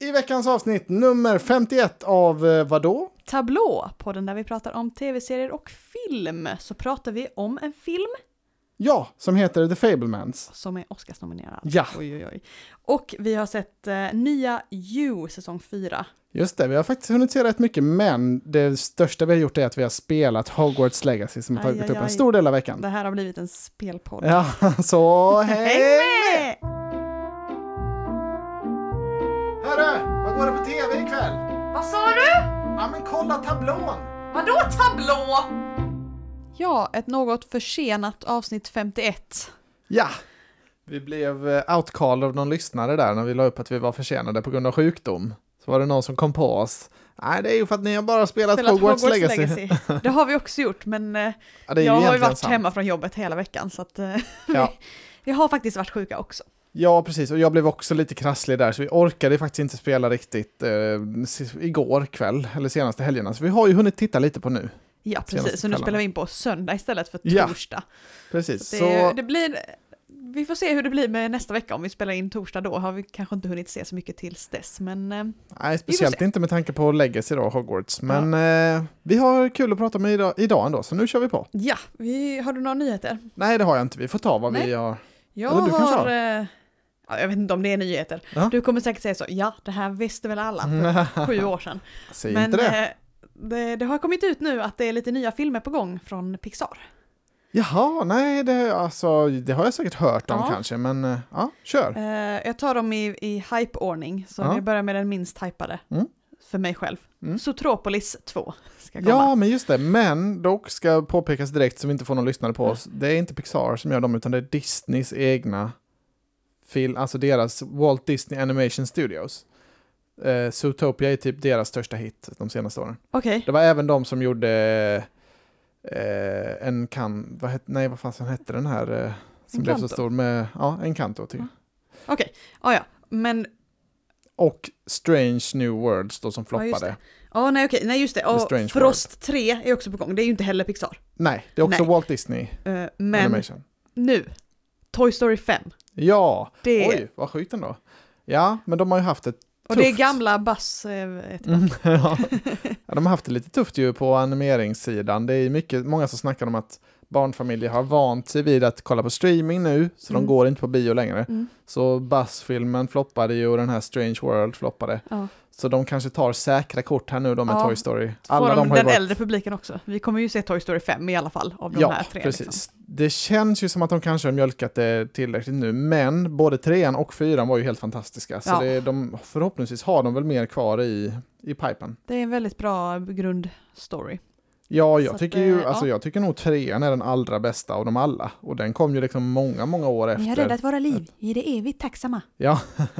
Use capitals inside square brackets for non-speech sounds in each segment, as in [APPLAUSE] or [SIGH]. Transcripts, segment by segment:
I veckans avsnitt nummer 51 av eh, vadå? Tablå, podden där vi pratar om tv-serier och film, så pratar vi om en film Ja, som heter The Fablemans. som är Oscarsnominerad. Ja. Oj, oj, oj. Och vi har sett eh, nya You, säsong 4. Just det, vi har faktiskt hunnit se rätt mycket, men det största vi har gjort är att vi har spelat Hogwarts Legacy som har Aj, tagit aj, upp en aj. stor del av veckan. Det här har blivit en spelpodd. Ja, [LAUGHS] så hej Häng med! Går det på tv ikväll? Vad sa du? Ja, men kolla tablån! Vadå tablå? Ja, ett något försenat avsnitt 51. Ja, vi blev eh, outcalled av någon lyssnare där när vi la upp att vi var försenade på grund av sjukdom. Så var det någon som kom på oss. Nej, det är ju för att ni har bara spelat, Spelat Hogwarts, Hogwarts Legacy. Legacy. [LAUGHS] Det har vi också gjort, men eh, Ja, jag har ju varit sant. hemma från jobbet hela veckan, så att eh, [LAUGHS] Ja. vi har faktiskt varit sjuka också. Ja, precis. Och jag blev också lite krasslig där, så vi orkade faktiskt inte spela riktigt eh, igår kväll, eller senaste helgerna. Så vi har ju hunnit titta lite på nu. Ja, precis. Så nu spelar vi in på söndag istället för Ja, torsdag. Precis. Det, Så, det blir, vi får se hur det blir med nästa vecka om vi spelar in torsdag då. Har vi kanske inte hunnit se så mycket tills dess, men eh, nej, speciellt inte med tanke på Legacy då, Hogwarts. Men eh, vi har kul att prata med idag, idag ändå, så nu kör vi på. ja, vi, har du några nyheter? Nej, det har jag inte. Vi får ta vad vi Nej. har. Jag Eller du har... har? Ja, jag vet inte om det är nyheter. Ja. Du kommer säkert säga så, ja, det här visste väl alla för [LAUGHS] sju år sedan. Säg Men inte det. eh, det, det har kommit ut nu att det är lite nya filmer på gång från Pixar. Jaha, nej, det, alltså, det har jag säkert hört om Ja. kanske, men eh, ja, kör. Eh, jag tar dem i, i hype-ordning, så Ja. börjar med den minst hypade. Mm. För mig själv. Mm. Zootropolis 2 ska komma. Ja, men just det. Men dock ska påpekas direkt så vi inte får någon lyssnare på oss. Det är inte Pixar som gör dem, utan det är Disneys egna film, alltså deras Walt Disney Animation Studios. Eh, Zootopia är typ deras största hit de senaste åren. Okej, Det var även de som gjorde eh, en kan, vad het, nej vad fan hette den här eh, som blev så Encanto. stor med, ja, Encanto typ. okej. Ah, ja, men... Och Strange New Worlds då som floppade. Ja, nej okej, nej just det. Strange Frost 3 är också på gång, det är ju inte heller Pixar. nej, det är också Nej. Walt Disney Eh, men Animation. nu, Toy Story 5. Ja, Det, oj, vad sjukt ändå. Ja, men de har ju haft ett och det är gamla Buzz. Mm, [LAUGHS] ja. ja, de har haft det lite tufft ju på animeringssidan. Det är mycket, många som snackar om att barnfamiljer har vant sig vid att kolla på streaming nu, så Mm. de går inte på bio längre. Mm. Så Buzz-filmen floppade ju och den här Strange World floppade. Ja. Så de kanske tar säkra kort här nu då med Ja. Toy Story. Får de de har den varit... äldre publiken också. Vi kommer ju se Toy Story 5 i alla fall av de Ja, här tre. precis. Liksom. Det känns ju som att de kanske har mjölkat det tillräckligt nu, men både trean och fyran var ju helt fantastiska. Så Ja. det, de, förhoppningsvis har de väl mer kvar i, i pipen. Det är en väldigt bra grundstory. Ja, Så jag att, tycker ju, eh, alltså ja. jag tycker nog trean är den allra bästa av dem alla. Och den kom ju liksom många, många år efter. Ni har räddat våra liv, vi är det evigt tacksamma. Ja, [LAUGHS]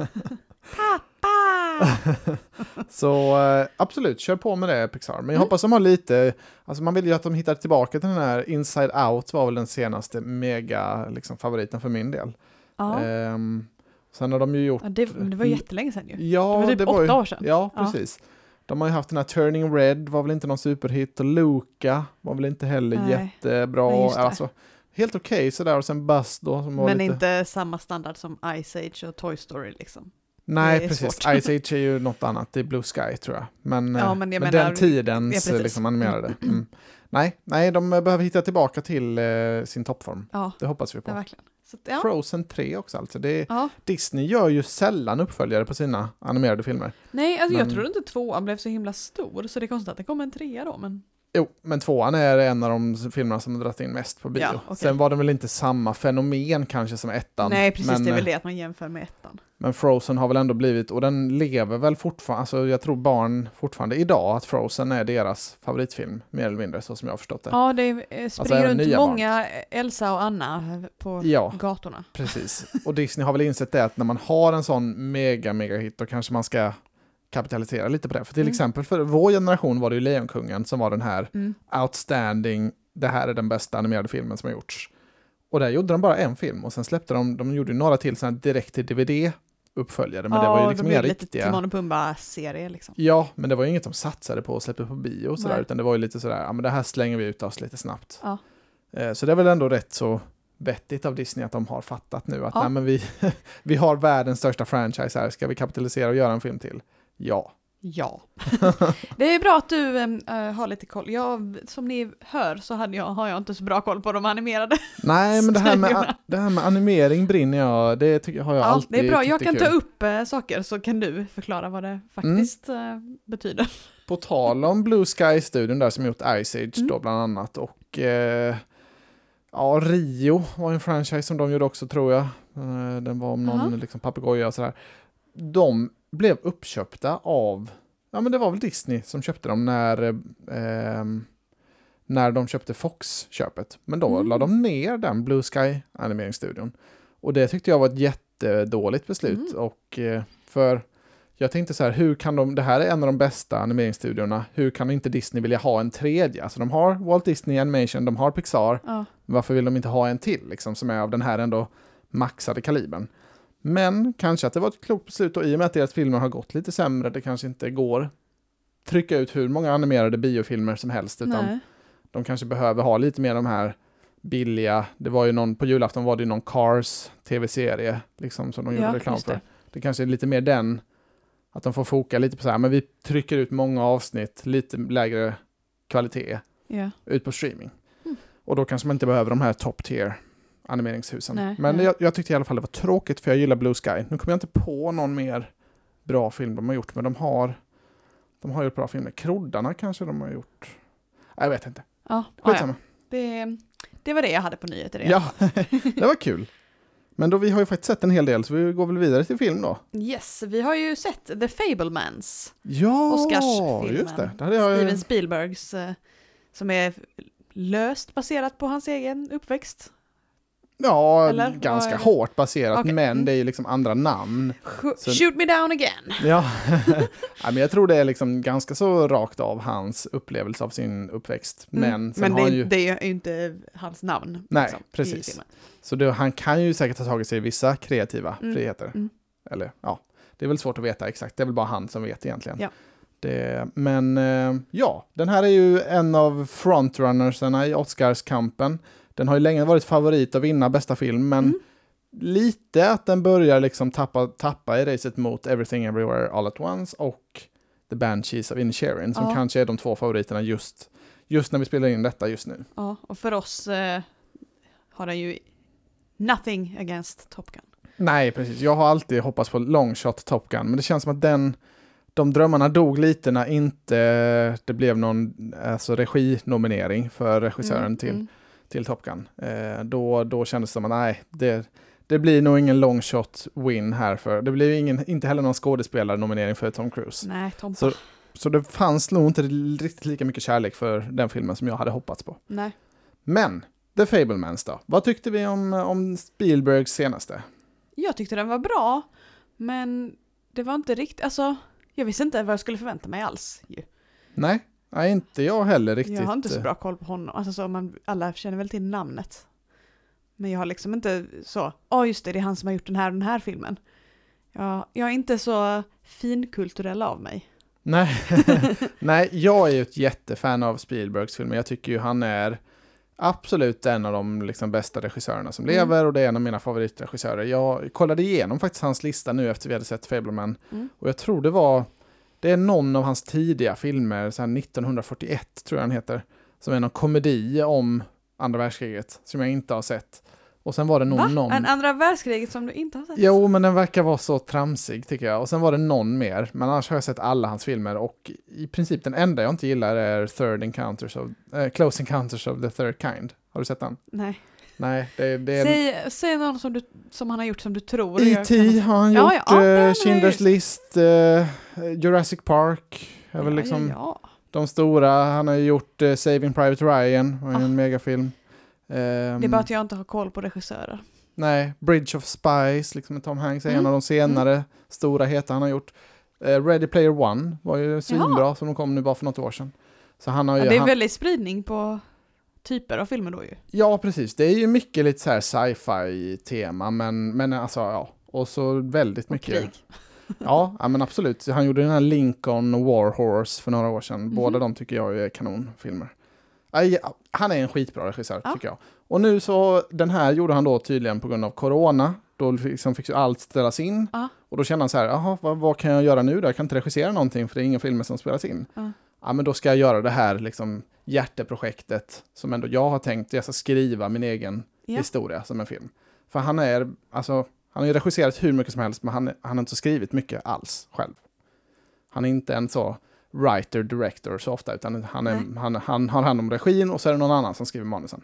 Pappa! [LAUGHS] så eh, absolut, kör på med det Pixar. Men jag Mm. hoppas de har lite, alltså man vill ju att de hittar tillbaka till den här Inside Out var väl den senaste mega liksom, favoriten för min del. Ja, Ehm, sen har de ju gjort... ja det, det var jättelänge sedan ju. Ja, det var typ åtta ju, år sedan. Ja, Ja. De har ju haft den här Turning Red, var väl inte någon superhit, och Luca var väl inte heller Nej. jättebra. Nej, alltså, helt okej sådär, och sen Buzz då som var Men lite... inte samma standard som Ice Age och Toy Story liksom. Nej, precis. svårt. Ice Age är ju något annat, det är Blue Sky tror jag. Men, Ja, eh, men men menar- den tidens Ja, liksom, animerade. Mm. Nej, nej, de behöver hitta tillbaka till eh, sin toppform. Ja, Det hoppas vi ja på. verkligen. Så, ja. Frozen 3 också alltså. Det ja. Disney gör ju sällan uppföljare på sina animerade filmer. Nej, alltså jag Men- trodde inte tvåan blev så himla stor, så det är konstigt att det kom en trea då, men Jo, men tvåan är en av de filmerna som har dragit in mest på bio. Ja, okej. Sen var det väl inte samma fenomen kanske som ettan. nej precis, men, det är väl eh, det att man jämför med ettan. Men Frozen har väl ändå blivit, och den lever väl fortfarande, alltså jag tror barn fortfarande idag att Frozen är deras favoritfilm, mer eller mindre, så som jag har förstått det. Ja, det eh, springer även runt nya barn. många Elsa och Anna på Ja. gatorna. Precis. Och Disney har väl insett det att när man har en sån mega, mega hit då kanske man ska kapitalisera lite på det. För till Mm. exempel för vår generation var det ju Lejonkungen som var den här Mm. outstanding, det här är den bästa animerade filmen som har gjorts. Och där gjorde de bara en film och sen släppte de, de gjorde några till sådana direkt till DVD uppföljare, men det var ju liksom lite riktiga. Timon och Pumba-serie liksom. Ja, men det var ju inget de satsade på att släppa på bio och sådär, Nej. utan det var ju lite sådär, ja men det här slänger vi ut oss lite snabbt. Ja. Eh, Så det är väl ändå rätt så vettigt av Disney att de har fattat nu att Ja. nej, men vi, [LAUGHS] vi har världens största franchise här, ska vi kapitalisera och göra en film till? Ja. Ja. [LAUGHS] det är bra att du äh, har lite koll. Jag, som ni hör så hade jag, har jag inte så bra koll på de animerade. [LAUGHS] Nej, men det här, med, det här med animering brinner jag, det tycker, har jag Ja, alltid det är bra, jag kan kul. ta upp äh, saker så kan du förklara vad det faktiskt äh, betyder. På tal om Blue Sky-studion där som gjort Ice Age Mm. då bland annat och ja, Rio var en franchise som de gjorde också tror jag. Den var om någon Aha. liksom papegoja och sådär. De blev uppköpta av, ja men det var väl Disney som köpte dem när, eh, när de köpte Fox-köpet. Men då Mm. la de ner den Blue Sky animeringsstudion. Och det tyckte jag var ett jättedåligt beslut. Mm. Och eh, för jag tänkte så här, hur kan de, det här är en av de bästa animeringsstudiorna, hur kan inte Disney vilja ha en tredje? Alltså de har Walt Disney Animation, de har Pixar, Ja. varför vill de inte ha en till liksom, som är av den här ändå maxade kalibern? Men kanske att det var ett klokt beslut och i och med att deras filmer har gått lite sämre, det kanske inte går trycka ut hur många animerade biofilmer som helst, utan Nej. de kanske behöver ha lite mer de här billiga, det var ju någon, på julafton var det ju någon Cars tv-serie, liksom som de gjorde Ja, reklam just för. det. Det kanske är lite mer den, att de får foka lite på så här, men vi trycker ut många avsnitt, lite lägre kvalitet, Ja. ut på streaming. Mm. Och då kanske man inte behöver de här top tier animeringshusen. Nej, men nej. Jag, jag tyckte i alla fall det var tråkigt för jag gillar Blue Sky. Nu kommer jag inte på någon mer bra film de har gjort, men de har, de har gjort bra filmer. Kroddarna kanske de har gjort. Jag vet inte. Ja, ja, ja. Det, det var det jag hade på nyheter. Ja, [LAUGHS] det var kul. Men då, vi har ju faktiskt sett en hel del, så vi går väl vidare till film då. Yes, vi har ju sett The Fablemans, Ja, Oscarsfilmen. just det. det jag, Steven Spielbergs, eh, som är löst baserat på hans egen uppväxt. Ja, Eller? ganska det? hårt baserat, Okej, men mm. det är ju liksom andra namn. Så- Shoot me down again! Ja, [LAUGHS] ja men jag tror det är liksom ganska så rakt av hans upplevelse av sin uppväxt. Men Mm, Men har det, ju, det är ju inte hans namn. Nej, liksom, precis. så det, han kan ju säkert ha tagit sig vissa kreativa Mm, friheter. mm. Eller ja, det är väl svårt att veta exakt, det är väl bara han som vet egentligen. Ja. Det, men eh, ja, den här är ju en av frontrunnersarna i Oscarskampen. Den har ju länge varit favorit att vinna bästa film, men Mm. lite att den börjar liksom tappa, tappa i racet mot Everything Everywhere All At Once och The Banshees of Inisherin, som Ja. kanske är de två favoriterna just, just när vi spelar in detta just nu. Ja, och för oss eh, har den ju nothing against Top Gun. Nej, precis. Jag har alltid hoppats på longshot Top Gun, men det känns som att den, de drömmarna dog lite när inte det blev någon alltså, reginominering för regissören Mm, till, mm. Till Top Gun. Eh, då, då kändes det som att nej, det, det blir nog ingen longshot win här för, det blir ingen, inte heller någon skådespelarnominering för Tom Cruise. Nej, Tom. Så- Så det fanns nog inte riktigt lika mycket kärlek för den filmen som jag hade hoppats på. Nej. Men, The Fablemans då? Vad tyckte vi om, om Spielbergs senaste? Jag tyckte den var bra, men det var inte riktigt, alltså, jag visste inte vad jag skulle förvänta mig alls. Ju. Nej, nej inte jag heller riktigt. Jag har inte så bra koll på honom, alltså så man, alla känner väl till namnet. Men jag har liksom inte så, ja just det, det är han som har gjort den här den här filmen. Jag, jag är inte så finkulturell av mig. Nej. [LAUGHS] nej, jag är ju ett jättefan av Spielbergs filmer. Jag tycker ju han är absolut en av de liksom bästa regissörerna som Mm. lever och det är en av mina favoritregissörer. Jag kollade igenom faktiskt hans lista nu efter vi hade sett Fableman Mm. och jag tror det var, det är någon av hans tidiga filmer, så här 1941 tror jag den heter, som är någon komedi om andra världskriget som jag inte har sett. Och sen var det nog Va? någon... En andra världskriget som du inte har sett? Jo, men den verkar vara så tramsig tycker jag. Och sen var det någon mer, men annars har jag sett alla hans filmer och i princip den enda jag inte gillar är Third Encounters of, eh, Close Encounters of the Third Kind. Har du sett den? Nej. Nej, det, det är... Säg, säg någon som, du, som han har gjort som du tror. E.T. har han Ja, gjort, ja, ja, har eh, Schindler's. List, eh, Jurassic Park, är väl Ja, liksom ja, ja. de stora. Han har gjort eh, Saving Private Ryan, var Ah. en megafilm. Det är bara Um, att jag inte har koll på regissörer. Nej, Bridge of Spies, liksom med Tom Hanks, är Mm, en av de senare stora heta han har gjort. Eh, Ready Player One var ju svinbra, som de kom nu bara för något år sedan. Så han har ju... Ja, det är han, väldigt spridning på typer av filmer då ju. ja, precis. Det är ju mycket lite så här sci-fi tema, men, men alltså ja. Och så väldigt Och mycket... krig. Ja, ja, men absolut. Han gjorde den här Lincoln War Horse för några år sedan. Mhm. Båda de tycker jag är kanonfilmer. Han är en skitbra regissör, Ja. tycker jag. Och nu så, den här gjorde han då tydligen på grund av corona. Då liksom fick allt ställas in. Ja. Och då kände han så här, jaha, vad, vad kan jag göra nu då? Jag kan inte regissera någonting för det är inga filmer som spelas in. Ja. Ja, men då ska jag göra det här liksom hjärteprojektet som ändå jag har tänkt, jag ska skriva min egen Ja. historia som en film. För han är, alltså, han har ju regisserat hur mycket som helst, men han, han har inte skrivit mycket alls själv. Han är inte en så writer, director så ofta, utan han, är, Nej. han, han har hand om regin och så är det någon annan som skriver manusen.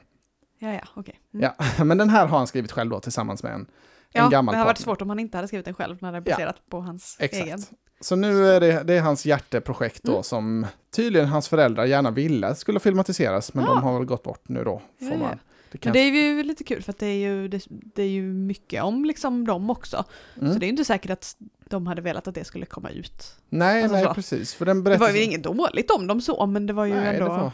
Ja, ja, okej. Mm. Ja, [LAUGHS] men den här har han skrivit själv då tillsammans med en, en Ja, gammal det har varit svårt om han inte hade skrivit den själv när det är Ja. baserat på hans Exakt. egen. Så nu är det, det är hans hjärteprojekt då Mm. som tydligen hans föräldrar gärna ville skulle filmatiseras, men Ja. de har väl gått bort nu då. Får Ja, man, det Men kan, det är ju lite kul för att det är ju, det, det är ju mycket om liksom dem också. mm. Så det är ju inte säkert att de hade velat att det skulle komma ut. Nej, alltså nej så. precis. För den Det var berättelsen... ju inget dåligt om dem så, men det var ju Nej, ändå... det var,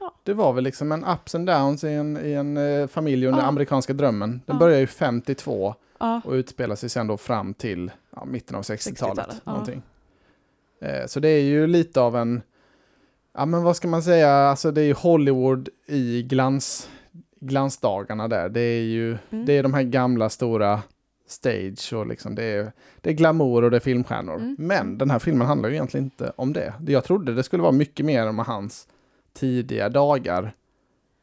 Ja. det var väl liksom en ups and downs i en, i en eh, familj under amerikanska drömmen. Den Ja. börjar ju 52 Ja, och utspelar sig sen då fram till ja, mitten av 60-talet. 60-talet, ja. någonting. Eh, så det är ju lite av en, ja men vad ska man säga, alltså det är ju Hollywood i glans, glansdagarna där. Det är ju, Mm. det är de här gamla stora stage och liksom det är, det är glamour och det är filmstjärnor. Mm. Men den här filmen handlar ju egentligen inte om det. Jag trodde det skulle vara mycket mer om hans tidiga dagar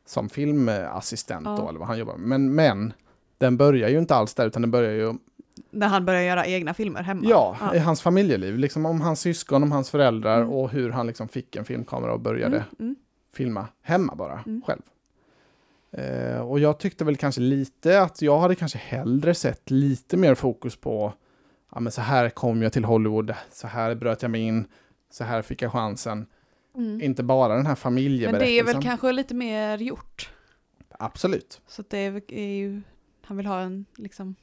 som filmassistent Ja. då, eller vad han jobbar med. Men, men den börjar ju inte alls där, utan den börjar ju när han började göra egna filmer hemma. Ja, i hans familjeliv. Liksom om hans syskon, om hans föräldrar Mm. och hur han liksom fick en filmkamera och började Mm, mm. filma hemma bara, Mm. själv. Eh, och jag tyckte väl kanske lite att jag hade kanske hellre sett lite mer fokus på ja men så här kom jag till Hollywood, så här bröt jag mig in, så här fick jag chansen. Mm. Inte bara den här Men familjeberättelsen. det är väl kanske lite mer gjort. Absolut. Så det är ju, han vill ha en liksom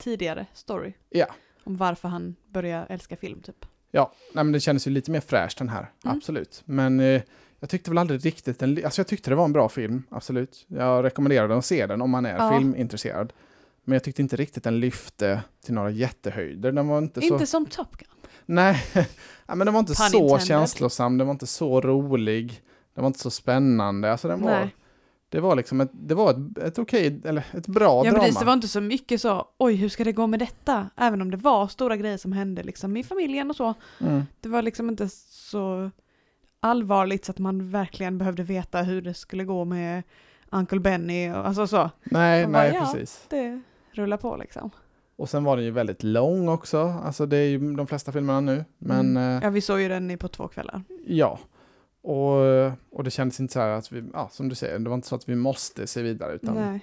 tidigare story. Ja. Om varför han började älska film typ. Ja, nej, men det kändes ju lite mer fräscht den här. Mm. Absolut. Men eh, jag tyckte väl aldrig riktigt den, alltså jag tyckte det var en bra film, absolut. Jag rekommenderar den att se den om man är Ja. filmintresserad. Men jag tyckte inte riktigt den lyfte till några jättehöjder. Den var inte, så... Inte som Top Gun. Nej, [LAUGHS] ja, men den var inte Pun så intended. känslosam, den var inte så rolig. Den var inte så spännande. Alltså den var, Nej. Det var liksom ett, det var ett, ett okej, eller ett bra Ja drama. precis, det var inte så mycket så, oj hur ska det gå med detta? Även om det var stora grejer som hände liksom i familjen och så. mm. Det var liksom inte så allvarligt så att man verkligen behövde veta hur det skulle gå med Uncle Benny och alltså så. Nej, Man bara, nej, ja. precis. Det rullar på liksom. Och sen var den ju väldigt lång också. Alltså det är ju de flesta filmerna nu. Men Mm. eh, Ja vi såg ju den i på två kvällar. Ja, och, och det kändes inte så här att vi, ja, som du säger, det var inte så att vi måste se vidare, utan Nej,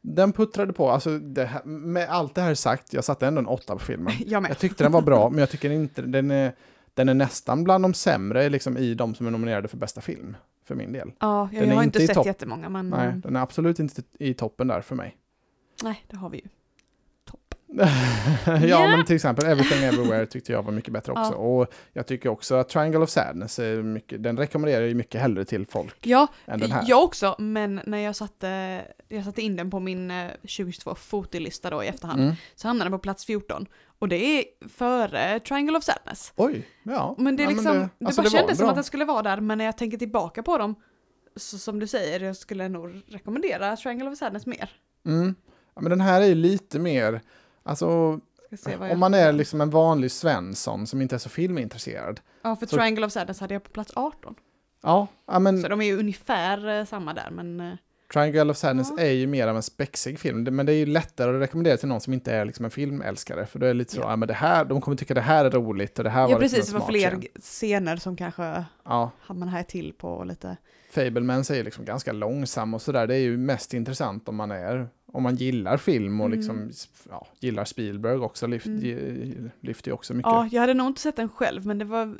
den puttrade på. Alltså, här, med allt det här sagt, jag satte ändå en åtta på filmen. [LAUGHS] jag. Jag tyckte den var bra, men jag tycker inte, den är, den är nästan bland de sämre liksom, i de som är nominerade för bästa film, för min del. Ja, jag, jag har inte sett topp. jättemånga men Nej, nej. den är absolut inte i toppen där för mig. det har vi ju. Ja, Ja. men till exempel Everything Everywhere tyckte jag var mycket bättre också. Ja. Och jag tycker också att Triangle of Sadness, är mycket, den rekommenderar jag ju mycket hellre till folk Ja, än den här. jag också, men när jag satte, jag satte in den på min eh, 2022 fotolista då i efterhand Mm. så hamnade den på plats 14. Och det är före Triangle of Sadness. Oj, ja. Men det, är ja, liksom, det, alltså, bara var kändes som bra. att den skulle vara där, men när jag tänker tillbaka på dem, så, som du säger, jag skulle nog rekommendera Triangle of Sadness mer. Mm. Ja, men den här är ju lite mer, alltså om man är liksom en vanlig Svensson som inte är så filmintresserad. Ja, för så- Triangle of Sadness hade jag på plats 18. Ja, ja men Så de är ju ungefär eh, samma där, men eh, Triangle of Sadness Ja. är ju mer av en spexig film, Det- men det är ju lättare att rekommendera till någon som inte är liksom en filmälskare, för då är det lite så, ja. Ja. men det här, de kommer tycka det här är roligt och det här ja var precis, det liksom var en fler smart scen. scener som kanske Ja, man här till på lite. Fablemans är ju liksom ganska långsam och sådär, det är ju mest intressant om man är, om man gillar film och Mm. liksom, ja, gillar Spielberg också, lyft, Mm. lyfter ju också mycket. Ja, jag hade nog inte sett den själv, men det var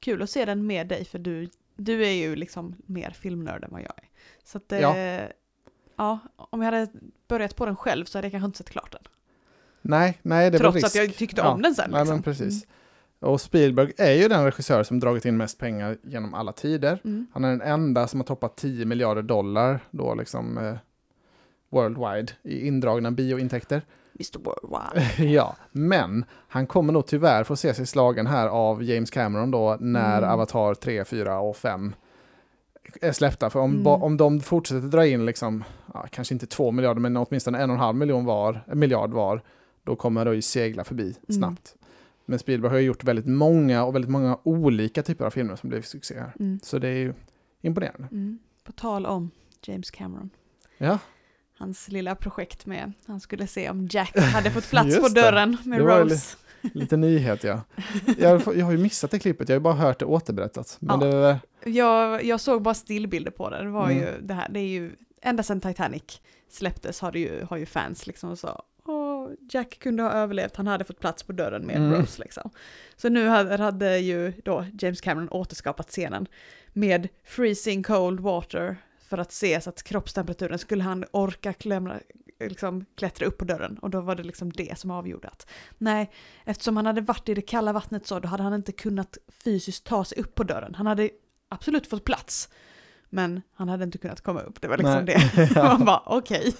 kul att se den med dig, för du, du är ju liksom mer filmnörd än vad jag är. Så att Ja. ja. om jag hade börjat på den själv så hade jag kanske inte sett klart den. Nej, nej, det är väl Trots att risk. jag tyckte om den sen. Nej, Liksom. men precis. Och Spielberg är ju den regissör som dragit in mest pengar genom alla tider. Mm. Han är den enda som har toppat 10 miljarder dollar då liksom eh, worldwide i indragna biointäkter. Mr Worldwide. [LAUGHS] ja, men han kommer nog tyvärr få se sig slagen här av James Cameron då när Mm. Avatar 3, 4 och 5 är släppta. För om, Mm. om de fortsätter dra in, liksom, ja, kanske inte två miljarder, men åtminstone en och en halv miljon var, en miljard var, då kommer det ju segla förbi Mm. snabbt. Men Spielberg har ju gjort väldigt många och väldigt många olika typer av filmer som blev succé här. Mm. Så det är ju imponerande. Mm. På tal om James Cameron. Ja, Hans lilla projekt med, han skulle se om Jack hade fått [LAUGHS] plats på dörren med Rose. [LAUGHS] lite nyhet ja. Jag, har- jag har ju missat det klippet, jag har ju bara hört det återberättat. Men Ja. det, Jag, jag såg bara stillbilder på det. Det var Mm. ju det här, det är ju, ända sedan Titanic släpptes har, det ju, har ju fans liksom så, åh, Jack kunde ha överlevt, han hade fått plats på dörren med Mm. Rose liksom. Så nu hade, hade ju då James Cameron återskapat scenen med freezing cold water för att se så att kroppstemperaturen skulle han orka klämra, liksom, klättra upp på dörren och då var det liksom det som avgjorde att nej, eftersom han hade varit i det kalla vattnet så då hade han inte kunnat fysiskt ta sig upp på dörren. Han hade absolut fått plats, men han hade inte kunnat komma upp. Det var liksom Nej. det. [LAUGHS] Ja. Man bara okej.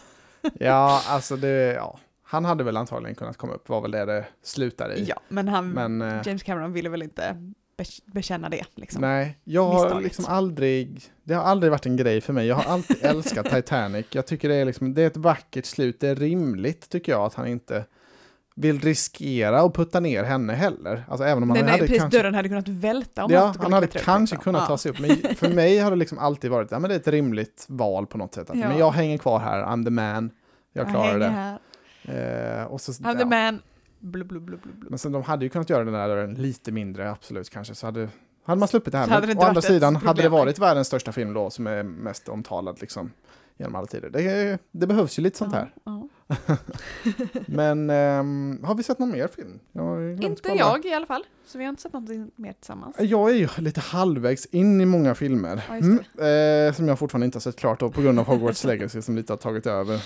ja, alltså det, ja. Han hade väl antagligen kunnat komma upp, var väl det det slutade i. Ja, men han, Men, eh, James Cameron ville väl inte bekänna det liksom. Nej, jag har Misstaget. liksom aldrig, det har aldrig varit en grej för mig. Jag har alltid [LAUGHS] älskat Titanic. Jag tycker det är liksom, det är ett vackert slut. Det är rimligt tycker jag att han inte vill riskera och putta ner henne heller. Alltså även om han hade precis, kanske... dörren hade kunnat välta om Ja, han hade upp, kanske kunnat Ja. ta sig upp. Men för mig har det liksom alltid varit, ja men det är ett rimligt val på något sätt. Att, Ja. Men jag hänger kvar här, I'm the man. Jag klarar hänger det. Här. Eh, så, I'm the ja. man. Blub, blub, blub, blub. Men sen de hade ju kunnat göra den där dörren lite mindre, absolut kanske. Så hade, hade man sluppit det här. Så Men det å andra sidan, hade det varit världens största film då, som är mest omtalad liksom, genom alla tider. Det, det behövs ju lite sånt här. Ja, [LAUGHS] Men ehm, har vi sett någon mer film? Jag ja. Inte jag i alla fall. Så vi har inte sett någonting mer tillsammans. Jag är ju lite halvvägs in i många filmer. Ja, Mm, eh, som jag fortfarande inte har sett klart då, på grund av Hogwarts Legacy som lite har tagit över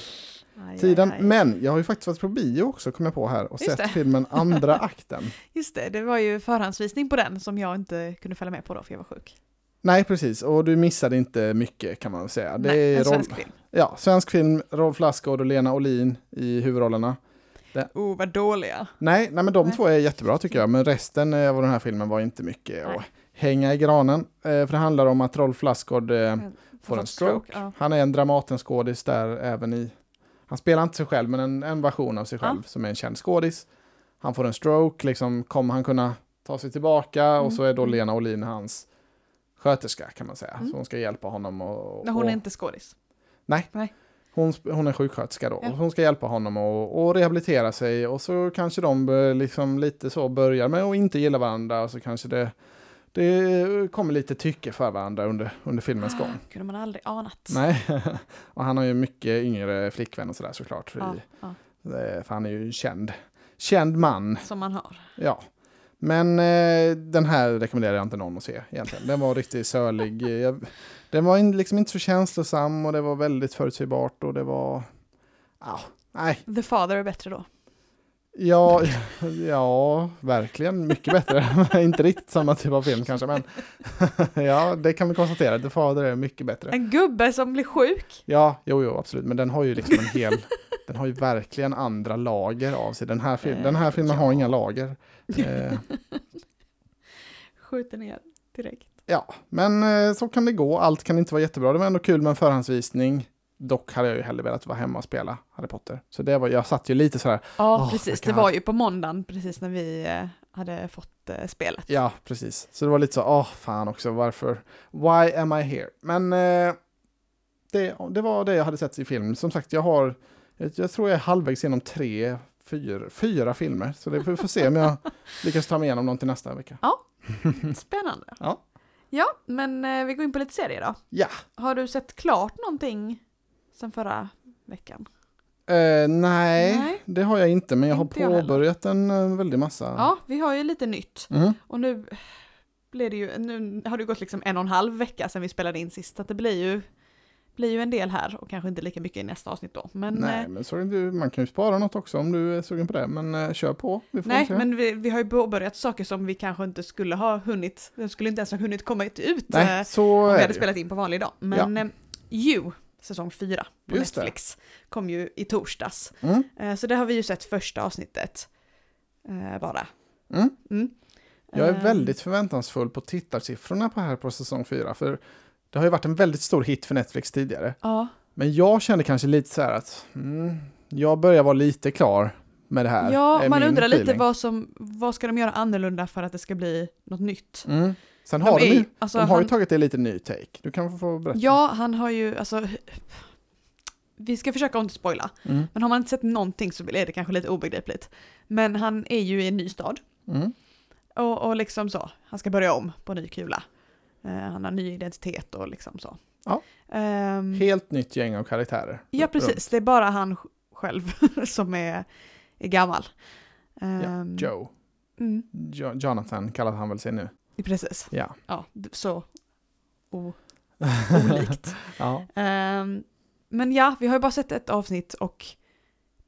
tiden. Men jag har ju faktiskt varit på bio också, kom jag på här, och Just sett det. filmen Andra [LAUGHS] akten. Just det, det var ju förhandsvisning på den som jag inte kunde följa med på då för jag var sjuk. Nej, precis. Och du missade inte mycket kan man väl säga. Det Nej, är en svensk film. ja, svensk film, Rolf Lassgård och Lena Olin i huvudrollerna. Oh, vad dåliga. Nej, nej men de Nej. två är jättebra tycker jag, men resten av den här filmen var inte mycket Nej. att hänga i granen. Eh, för det handlar om att Rolf Lassgård eh, får en stroke. Ja. Han är en Dramatenskådis där även i... Han spelar inte sig själv, men en, en version av sig Ja. själv som är en känd skådis. Han får en stroke, liksom kommer han kunna ta sig tillbaka och Mm, så är då. Lena Olin hans sköterska kan man säga. Mm. Så hon ska hjälpa honom och... Men hon och är inte skådis. hon, sp- hon är sjuksköterska då. Ja. Och hon ska hjälpa honom och, och rehabilitera sig och så kanske de liksom lite så börjar med att inte gilla varandra och så kanske det, det kommer lite tycke för varandra under, under filmens gång. kunde man aldrig anat. Nej, [LAUGHS] och han har ju mycket yngre flickvän och sådär såklart. Ja, I, ja, eh, för han är ju en känd, känd man. som man har. Ja. Men eh, den här rekommenderar jag inte någon att se egentligen. Den var riktigt sölig. [LAUGHS] Jag, den var in, liksom inte så känslosam och det var väldigt förutsägbart och det var... Ja, nej. The Father är bättre då. Ja, [LAUGHS] ja, verkligen mycket bättre. [LAUGHS] inte riktigt samma typ av film kanske, men [LAUGHS] ja, det kan vi konstatera. The Father är mycket bättre. En gubbe som blir sjuk. Ja, jo, jo, absolut. Men den har ju liksom en hel... den har ju verkligen andra lager av sig. Den här, fil- den här filmen har inga lager. Eh, Skjuter ner direkt. ja, men eh, så kan det gå. Allt kan inte vara jättebra. Det var ändå kul med en förhandsvisning. Dock hade jag ju hellre velat vara hemma och spela Harry Potter. Så det var, jag satt ju lite så här, Ja, Oh, precis. Det var ju på måndagen, precis när vi eh, hade fått eh, spelet. ja, precis. Så det var lite så, åh, fan också, varför? Why am I here? Men eh, det, det var det jag hade sett i film. Som sagt, jag har, jag, jag tror jag är halvvägs genom tre, fyra, fyra filmer. Så det vi får se om jag [LAUGHS] lyckas ta mig igenom någon till nästa vecka. [LAUGHS] Spännande. Ja. Ja, men eh, vi går in på lite serier då. Ja. Har du sett klart någonting sen förra veckan? Eh, nej, Nej. det har jag inte, men jag har Inte jag heller. påbörjat en eh, väldig massa. Ja, vi har ju lite nytt. Mm. Och nu blir det ju, nu har det gått liksom en och en halv vecka sedan vi spelade in sist, så det blir ju, blir ju en del här och kanske inte lika mycket i nästa avsnitt då. Men, Nej, eh, men så ju- man kan ju spara något också om du är sugen på det, men eh, kör på. Vi nej, men vi, vi har ju påbörjat saker som vi kanske inte skulle ha hunnit, det skulle inte ens ha hunnit komma ut nej, så om vi hade spelat in på vanlig dag. Men eh, You, säsong 4 på Just det. Netflix, kom ju i torsdags. Mm. Eh, så det har vi ju sett första avsnittet eh, bara. Mm. Mm. Jag är Eh, väldigt förväntansfull på tittarsiffrorna på här på säsong 4, för Det har ju varit en väldigt stor hit för Netflix tidigare. Ja, Men jag kände kanske lite så här att mm, jag börjar vara lite klar med det här. ja man undrar lite feeling. vad som, vad ska de göra annorlunda för att det ska bli något nytt? Sen har de, är ju, alltså, de har han, ju tagit det lite ny take. Du kan få berätta. Ja, han har ju, alltså, vi ska försöka inte spoila, Mm. men har man inte sett någonting så är det kanske lite obegripligt. Men han är ju i en ny stad, Mm. och, och liksom så, han ska börja om på ny kula. Eh, han har ny identitet och liksom så. Ja. Ehm, Helt nytt gäng av karaktärer. ja, precis, det är bara han sj- själv [LAUGHS] som är, är gammal. Ja, Ehm, Joe. Mm, Jo- Jonathan kallar han väl sig nu. Precis, Ja. ja, så o- olikt. [LAUGHS] ja. Ehm, men ja, vi har ju bara sett ett avsnitt och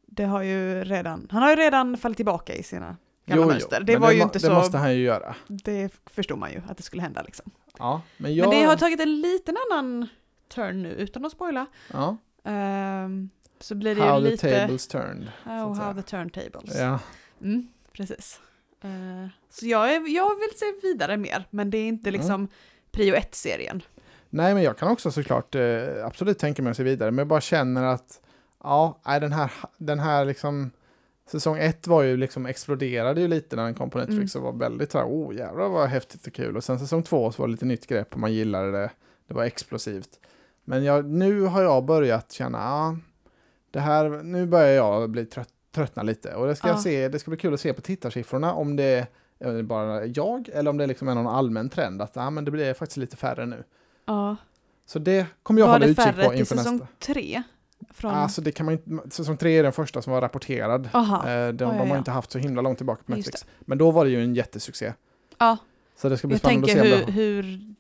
det har ju redan, han har ju redan fallit tillbaka i sina gamla mönster. Det men var ju må- inte det så, måste han ju göra. det förstod man ju att det skulle hända liksom. Ja, men jag... Men det har tagit en liten annan turn nu, utan att spoila. ja. Ehm, så blir det How ju the lite, tables turned. oh, how säga. the turntables. Ja. Mm, precis. Eh, så jag, är, jag vill se vidare mer, men det är inte Mm. liksom prio ett-serien. Nej, men jag kan också såklart eh, absolut tänka mig att se vidare, men jag bara känner att ja, den här, den här liksom Säsong ett var ju liksom exploderade ju lite när den kom på Netflix och var väldigt så här, oh jävlar vad häftigt och kul. Och sen säsong två så var det lite nytt grepp och man gillade det. Det var explosivt. Men jag, nu har jag börjat känna, ja, det här, nu börjar jag bli trött, tröttna lite. Och det ska Ja. jag se, det ska bli kul att se på tittarsiffrorna om det är bara jag eller om det liksom är någon allmän trend att ja, men det blir faktiskt lite färre nu. Ja. Så det kommer jag Var hålla det utkik färre på till inför säsong nästa. tre? Från... Alltså det kan man inte, säsong tre är den första som var rapporterad. Aha. Eh, de, de har inte haft så himla långt tillbaka på Netflix. Men då var det ju en jättesuccé. Ja, Så det ska bli jag spännande att se hur, det, hur...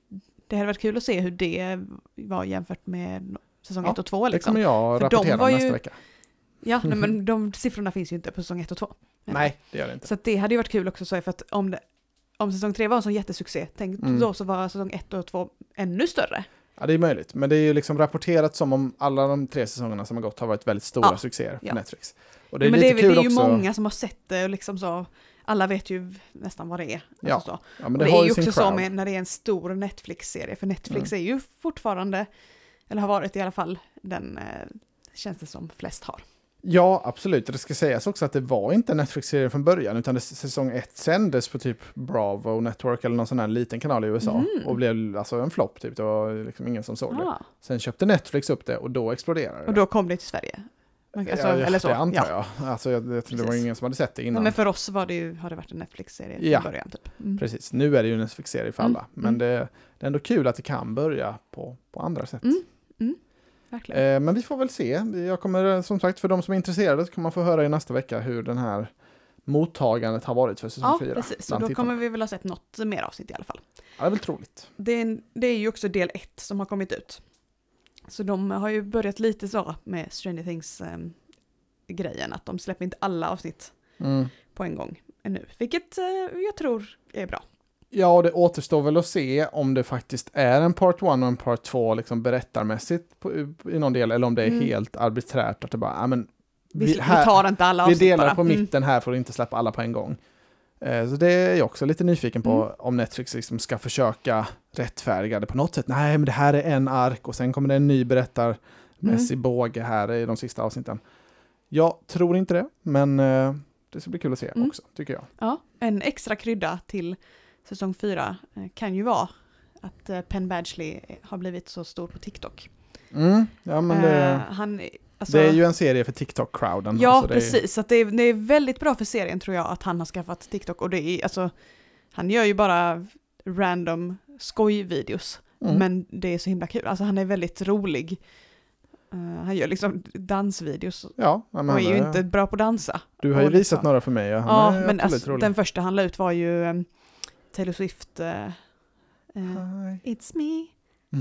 Det hade varit kul att se hur det var jämfört med säsong Ja, ett och två. det Liksom. kommer jag rapportera var om ju- nästa vecka. Ja, nej, men [LAUGHS] de siffrorna finns ju inte på säsong ett och två. Nej, det gör det inte. Så det hade ju varit kul också, så för att om, det, om säsong tre var en sån jättesuccé, tänk Mm. då så var säsong ett och två ännu större. Ja, det är möjligt. Men det är ju liksom rapporterat som om alla de tre säsongerna som har gått har varit väldigt stora Ja, succéer för ja. Netflix. Och det är men lite det, är- kul det är ju också. många som har sett det och liksom så, alla vet ju nästan vad det är. Ja, Alltså så. Ja, men Och det, det, har är ju också så crowd. med när det är en stor Netflix-serie, för Netflix Mm. är ju fortfarande, eller har varit i alla fall, den eh, känns det som flest har. Ja, absolut. Det ska sägas också att det var inte en Netflix-serie från början, utan det, säsong ett sändes på typ Bravo Network eller någon sån här liten kanal i USA. Mm. Och blev alltså en flopp typ. Det var liksom ingen som såg det. Ah. Sen köpte Netflix upp det och då exploderade det. Och då kom det till Sverige. Alltså, ja, eller så. Det antar ja. jag. Alltså, jag, jag tror det var ingen som hade sett det Ja, innan. men för oss var det ju, har det varit en Netflix-serie från Ja. början. Typ. Mm. Precis, nu är det ju en Netflix-serie för Mm, alla. Men mm. det, det är ändå kul att det kan börja på, på andra sätt. Mm. Verkligen. Eh, men vi får väl se. Jag kommer, eh, som sagt, för de som är intresserade så kan man få höra i nästa vecka hur den här mottagandet har varit för säsong ja, 4. precis. Så då kommer vi väl ha sett något mer avsnitt i alla fall. Ja, det är väl troligt. Det är, det är ju också del ett som har kommit ut. Så de har ju börjat lite så med Stranger Things-grejen, att de släpper inte alla avsnitt Mm. på en gång ännu. Vilket eh, jag tror är bra. Ja, och det återstår väl att se om det faktiskt är en part 1 och en part 2 liksom berättarmässigt på, i någon del, eller om det är Mm. helt arbiträrt att det bara, ja men Vi, Vi- vi, här- tar inte alla vi delar bara. på Mm. mitten här för att inte släppa alla på en gång. Eh, Så det är jag också lite nyfiken på Mm. om Netflix liksom ska försöka rättfärdiga det på något sätt. Nej, men det här är en ark och sen kommer det en ny berättarmässig båge här i de sista avsnitten. Jag tror inte det, men eh, det ska bli kul att se Mm. också, tycker jag. Ja, en extra krydda till säsong fyra eh, kan ju vara att eh, Penn Badgley har blivit så stor på TikTok. Mm, ja, men Eh, det, han, alltså, det är ju en serie för TikTok-crowden. Ja, alltså precis. Så att det, är, det är väldigt bra för serien tror jag att han har skaffat TikTok. Och det är, alltså, han gör ju bara random skojvideos. Mm. Men det är så himla kul. Alltså han är väldigt rolig. Eh, han gör liksom dansvideos Ja, men och är ju inte bra på att dansa. Du har ju visat liksom- några för mig. Ja, Ja, men alltså, den första han la ut var ju Taylor Swift. eh, eh, it's me,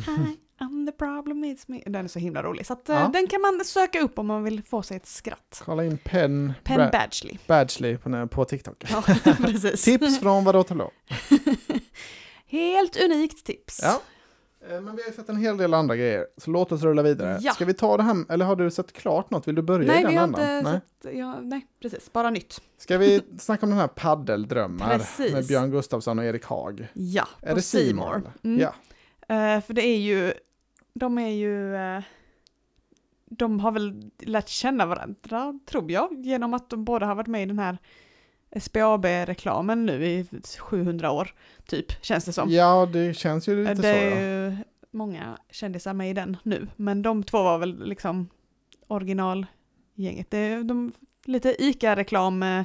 hi, I'm the problem, it's me. Den är så himla rolig. Så att, eh, Ja. den kan man söka upp om man vill få sig ett skratt. Kolla in Penn, Penn Bra- Badgley. Badgley på, på TikTok. Ja, [LAUGHS] precis. Tips från Vadå Tablå? [LAUGHS] Helt unikt tips. Ja. Eh, Men vi har ju sett en hel del andra grejer, så låt oss rulla vidare. Ja. Ska vi ta det här, eller har du sett klart något? Vill du börja Nej, i den vi har andan? inte Nej. sett, ja, nej, precis, bara nytt. Ska vi [LAUGHS] snacka om den här paddeldrömmar Precis. med Björn Gustafsson och Erik Haag? Ja, Är på eller? Mm. Ja. Eh, för det är ju, de är ju, eh, de har väl lärt känna varandra, tror jag, genom att de båda har varit med i den här SBAB-reklamen nu i 700 år, typ, känns det som. Ja, det känns ju lite det så. är Ja. ju många kändisar med i den nu, men de två var väl liksom originalgänget. Det är de, lite ICA-reklam eh,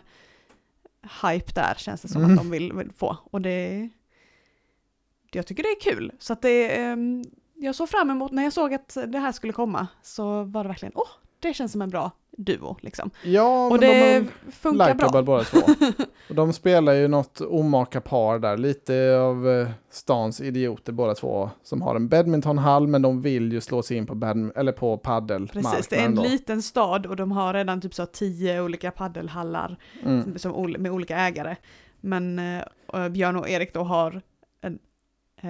hype där känns det som Mm. att de vill, vill få. Och det, jag tycker det är kul. Så att det, ehm, jag såg fram emot, när jag såg att det här skulle komma, så var det verkligen, åh, det känns som en bra duo liksom. Ja, och det de funkar bra. båda två. [LAUGHS] Och de spelar ju något omaka par där, lite av eh, stans idioter båda två, som har en badmintonhall men de vill ju slå sig in på, badm- eller på paddelmarknaden. Precis, det är en då. liten stad och de har redan typ så tio olika paddelhallar Mm. som, som, med olika ägare. Men eh, och Björn och Erik då har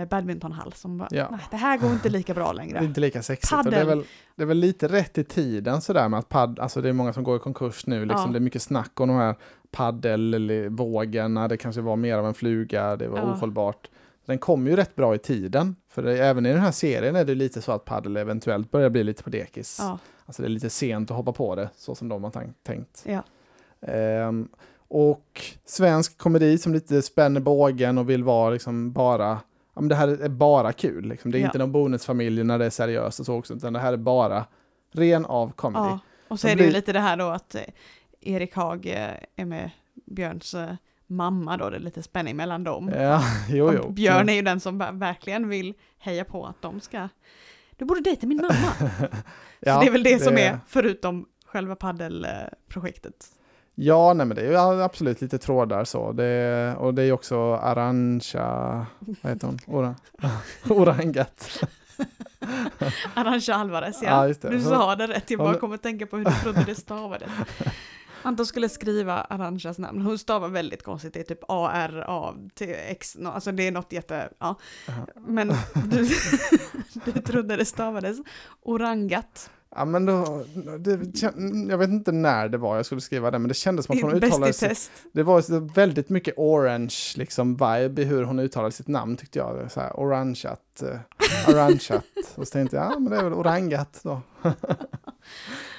badmintonhall som bara, Ja. nej det här går inte lika bra Det är längre. inte lika sexigt. Och det, är väl, det är väl lite rätt i tiden sådär med att padd, alltså det är många som går i konkurs nu, liksom. Ja. det är mycket snack om de här paddelvågorna, det kanske var mer av en fluga, det var Ja. ohållbart. Den kom ju rätt bra i tiden, för det, även i den här serien är det lite så att paddel eventuellt börjar bli lite på dekis. Ja, Alltså det är lite sent att hoppa på det, så som de har tänkt. ja. Ehm, och svensk komedi som lite spänner bågen och vill vara liksom bara, ja men det här är bara kul. Liksom. Det är Ja. inte någon bonusfamilj när det är seriöst och så också, utan det här är bara ren av comedy. ja. Och så Det är det ju lite det här då att eh, Erik Haag eh, är med Björns eh, mamma då, det är lite spänning mellan dem. Ja, [LAUGHS] jo, jo. Björn är ju den som ver- verkligen vill heja på att de ska, du borde dejta min mamma. [LAUGHS] Ja, så det är väl det, som är, förutom själva paddelprojektet. Ja, nej men det är absolut lite trådar så. Det, och det är också Arantxa, vad heter hon? Ora, [LAUGHS] Orangat. [LAUGHS] Arantxa Alvarez, ja. Ja. Du sa det rätt, jag bara kommer att tänka på hur du trodde det [LAUGHS] stavades. Anton skulle skriva Arantxas namn, hon stavar väldigt konstigt, det är typ A-R-A-T-X, alltså det är något jätte, ja. Men du, du trodde det stavades Orangat, Ja, men då, det, jag vet inte när det var jag skulle skriva det, men det kändes som att hon bäst uttalade sig. Det var väldigt mycket orange liksom vibe i hur hon uttalade sitt namn tyckte jag. Så här, orangeat, uh, orangeat. [LAUGHS] Och så tänkte jag, ja men det är väl orangat då. [LAUGHS]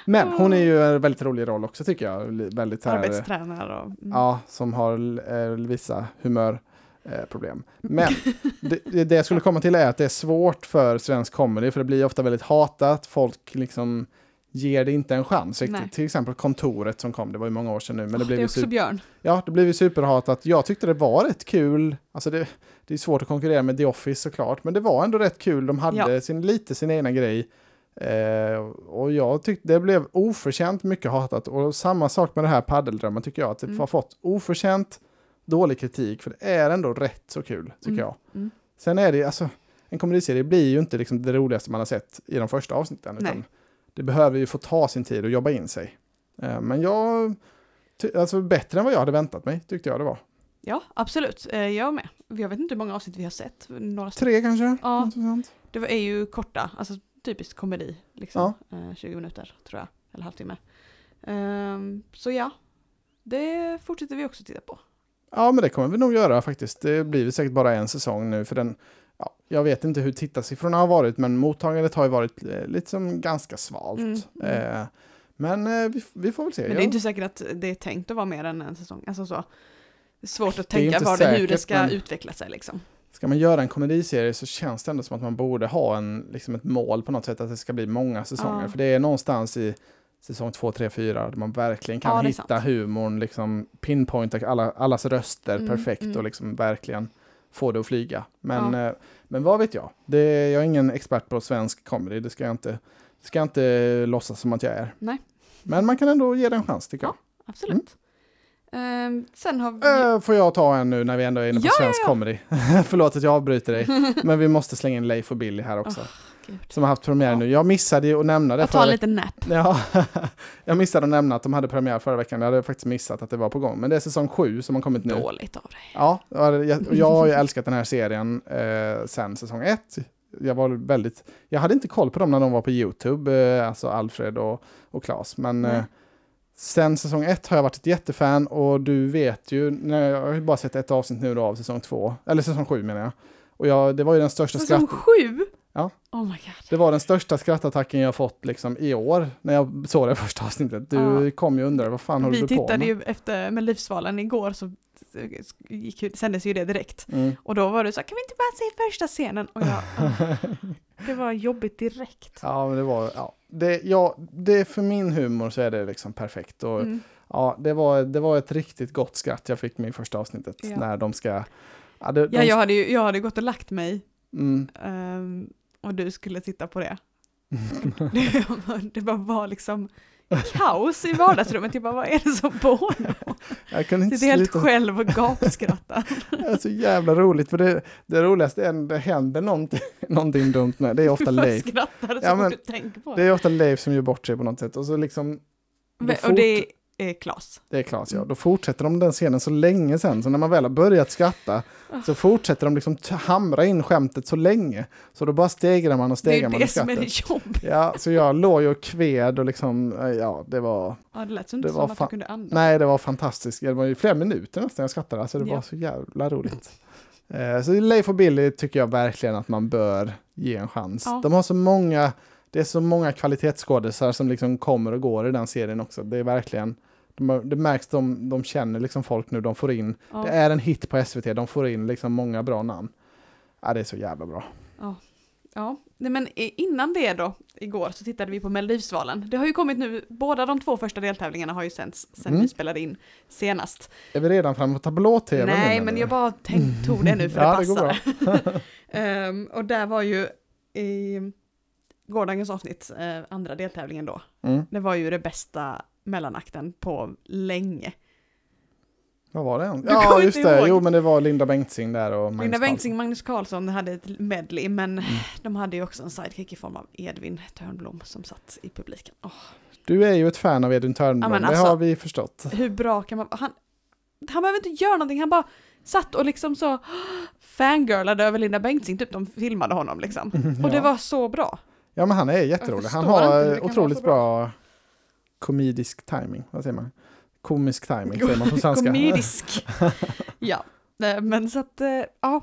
men hon är ju en väldigt rolig roll också tycker jag. Väldigt så här, Arbetstränare och... Mm. ja, som har eh, vissa humörproblem. Eh, problem. Men det, det- det jag skulle komma till är att det är svårt för svensk comedy, för det blir ofta väldigt hatat. Folk liksom ger det inte en chans. Nej. Till exempel Kontoret som kom, det var ju många år sedan nu, men det Åh, blev det är också super Björn. Ja, det blev ju superhatat. Jag tyckte det var rätt kul. Alltså det, det är svårt att konkurrera med The Office såklart, men det var ändå rätt kul. De hade Ja. sin, lite sin egna grej. Eh, och jag tyckte det blev oförtjänt mycket hatat. Och samma sak med det här paddeldrömmen tycker jag, att det Mm. har fått oförtjänt dålig kritik, för det är ändå rätt så kul, tycker Mm. jag. Mm. Sen är det, alltså, en komediserie blir ju inte liksom det roligaste man har sett i de första avsnitten, utan Nej. det behöver ju få ta sin tid och jobba in sig. Eh, men jag, alltså bättre än vad jag hade väntat mig, tyckte jag det var. Ja, absolut. Eh, Jag med. Jag vet inte hur många avsnitt vi har sett. Några. Tre kanske? Ja. Det är ju korta, alltså typiskt komedi. Liksom. Eh, 20 minuter tror jag, eller halvtimme. Ehm, så ja, det fortsätter vi också titta på. Ja, men det kommer vi nog göra faktiskt. Det blir säkert bara en säsong nu, för den, ja, jag vet inte hur tittarsiffrorna har varit, men mottagandet har ju varit eh, lite som ganska svalt. Mm, mm. Eh, men eh, vi, vi får väl se. Men det är Jag- inte säkert att det är tänkt att vara mer än en säsong. Alltså så. Svårt att Det tänka inte vad det, hur det säkert, ska men- utveckla sig liksom. Ska man göra en komediserie så känns det ändå som att man borde ha en, liksom ett mål på något sätt, att det ska bli många säsonger. Ja. För det är någonstans i säsong 2, 3, 4 där man verkligen kan Ja, hitta sant. humorn, liksom pinpointa alla, allas röster Mm, perfekt mm. och liksom verkligen få det att flyga. Men, Ja. eh, men vad vet jag? Det, jag är ingen expert på svensk comedy, det ska jag inte, ska jag inte låtsas som att jag är. Nej. Men man kan ändå ge det en chans tycker jag. Absolut. Ehm, sen har vi... Eh, får jag ta en nu när vi ändå är inne på Ja, ja, svensk ja. comedy? [LAUGHS] Förlåt att jag avbryter dig, [LAUGHS] men vi måste slänga in Leif och Billy här också. Gud. som har haft premiär Ja. nu. Jag missade ju att nämna det Jag tar en förra liten nap. Ja, [LAUGHS] jag missade att nämna att de hade premiär förra veckan. Jag hade faktiskt missat att det var på gång. Men det är säsong sju som har kommit nu. Dåligt av dig. Ja, jag, jag har ju älskat den här serien eh, sen säsong ett. Jag var väldigt, jag hade inte koll på dem när de var på YouTube, eh, alltså Alfred och, och Claes. Men Nej. eh, sen säsong ett har jag varit ett jättefan och du vet ju, när jag har ju bara sett ett avsnitt nu då av säsong två, eller säsong sju menar jag. Och jag, det var ju den största Säsong skratt... sju? Ja. Oh my god. Det var den största skrattattacken jag fått liksom i år, när jag såg det första avsnittet. Du Ja. kom ju och undrade, vad fan håller Vi du på tittade med? ju efter Melodifestivalen igår så gick, ju- sändes ju det direkt. Mm. Och då var det så kan vi inte bara se första scenen? Och jag, [LAUGHS] det var jobbigt direkt. Ja, men det var, ja. Det, ja, det för min humor så är det liksom perfekt. Och, Mm. ja, det, var, det var ett riktigt gott skratt jag fick med i första avsnittet. Ja. När de ska... Ja, det, Ja, de, jag hade ju jag hade gått och lagt mig mm, ehm, och du skulle titta på det. [LAUGHS] det, bara var liksom kaos i vardagsrummet. Jag bara, vad är det som pågår? jag kunde inte Sitter helt själv och gapskrattar. [LAUGHS] Det är så jävla roligt, för det, det roligaste är när det händer någonting, [LAUGHS] någonting dumt med. Det är ofta Leif. skrattar så Ja, men du tänker på Det det. är ofta Leif som gör bort sig på något sätt. Och så liksom, då Och det är Klas. Det är Klas, ja. Mm. Då fortsätter de den scenen så länge sen, så när man väl har börjat skratta Ah. så fortsätter de liksom hamra in skämtet så länge. Så då bara stegrar man och Det är stegrar man i det som är skrattet. det jobbiga. Ja, så jag låg ju och kved och liksom, eh, ja, det var, Ja, det lät som inte Det som att du kunde andas. nej, det var fantastiskt. Det var ju flera minuter nästan jag skrattade, alltså det Ja. var så jävla roligt. Eh, så Leif och Billy tycker jag verkligen att man bör ge en chans. Ja. De har så många, det är så många kvalitetsskådisar som liksom kommer och går i den serien också. Det är verkligen, de, det märks de, de känner liksom folk nu, de får in Ja. Det är en hit på SVT, de får in liksom många bra namn. Ja, det är så jävla bra. Ja, nej men innan det då, igår, så tittade vi på Melodifestivalen. Det har ju kommit nu, båda de två första deltävlingarna har ju sänts sen Mm. vi spelade in senast. Är vi redan framme på tablå-tv nej, men jag bara tänk, tog det nu för [LAUGHS] Ja, det det går passar. [LAUGHS] [LAUGHS] Ehm, och där var ju i gårdagens avsnitt, eh, andra deltävlingen då, Mm. det var ju det bästa mellanakten på länge. Vad var det? Du Ja, just det. ihåg. Jo, men det var Linda Bengtzing där och Magnus Linda Bengtzing Carlsson. Magnus Carlsson hade ett medley, men Mm. [LAUGHS] de hade ju också en sidekick i form av Edvin Törnblom som satt i publiken. Åh, Du är ju ett fan av Edvin Törnblom, Ja, det alltså- har vi förstått. hur bra kan man han, han behöver inte göra någonting, han bara satt och liksom så [GASPS] fangirlade över Linda Bengtzing, typ de filmade honom liksom. [LAUGHS] Och det ja. var så bra. ja, men han är jätterolig. Han har otroligt bra. bra komedisk timing. Vad säger man? Komisk timing säger man på [LAUGHS] svenska. Komedisk. [LAUGHS] ja, eh, men så att, eh, ja.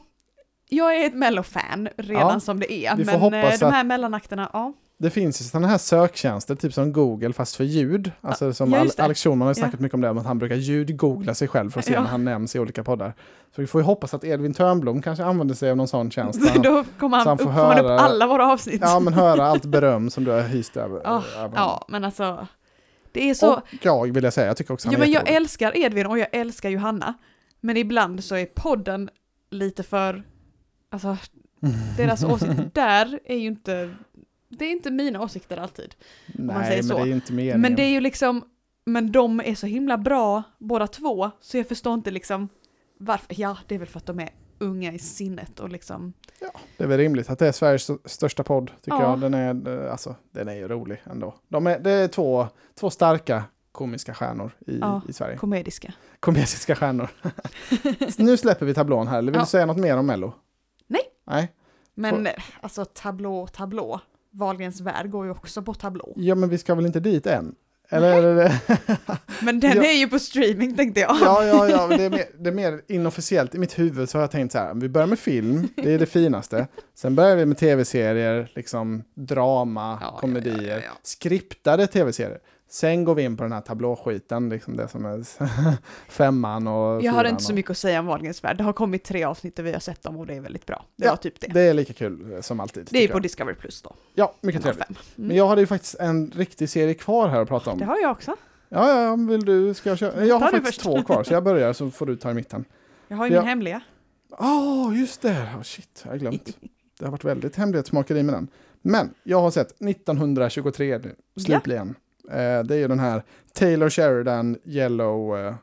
Jag är ett mello-fan redan Ja, som det är, men eh, de här mellanakterna, ja. Det finns ju sådana här söktjänster, typ som Google fast för ljud. Alltså som ja. Alex Schulman har ju Ja. snackat mycket om det, om att han brukar ljudgoogla sig själv för att se Ja. när han nämns i olika poddar. Så vi får ju hoppas att Edvin Törnblom kanske använder sig av någon sån tjänst. [LAUGHS] han- Då kommer han, han får upp, han upp höra- alla våra avsnitt. Ja, men höra allt beröm som du har hyst över, Ja, över. Ja, men alltså, det är så, Och jag vill jag säga, jag tycker också han ja, är men jag jätterolig. älskar Edvin och jag älskar Johanna, men ibland så är podden lite för, alltså [LAUGHS] deras åsikter där är ju inte, det är inte mina åsikter alltid. man Nej, säger men så. det är ju inte meningen. Men det är ju liksom, men de är så himla bra båda två, så jag förstår inte liksom varför, ja det är väl för att de är unga i sinnet och liksom, Det är väl rimligt att det är Sveriges st- största podd, tycker Ja. jag. Den är, eh, alltså, den är ju rolig ändå. De är, det är två, två starka komiska stjärnor i, Ja. i Sverige. komediska. Komediska stjärnor. [LAUGHS] Nu släpper vi tablån här, eller vill Ja. du säga något mer om Mello? Nej. Nej. Men eh, alltså tablå, tablå. Wahlgrens värld går ju också på tablå. Ja, men vi ska väl inte dit än? Eller. [LAUGHS] Men den Ja. är ju på streaming tänkte jag. Ja, ja, ja, det är, mer, det är mer inofficiellt. I mitt huvud så har jag tänkt så här, vi börjar med film, det är det finaste. Sen börjar vi med tv-serier, liksom drama, Ja, komedier, ja. skriptade tv-serier. Sen går vi in på den här tablåskiten, liksom det som är [LAUGHS] femman och Jag har inte så mycket att säga om Wahlgrens värld. Det har kommit tre avsnitt och vi har sett dem och det är väldigt bra. Det Ja, var typ det. Det är lika kul eh, som alltid. Det är på jag. Discovery Plus då. Ja, mycket trevligt. fem. Men Mm. jag hade ju faktiskt en riktig serie kvar här att prata om. Det har jag också. Ja, ja, ja, vill du, ska jag köra? Jag har faktiskt två kvar, så jag [LAUGHS] börjar så får du ta i mitten. Jag har ju Ja. min hemliga. Ja, just det. Oh, shit, jag har glömt. Det har varit väldigt hemlighetsmakeri med den. Men jag har sett 1923 nu, slutligen. Eh, det är ju den här Taylor Sheridan Yellow eh,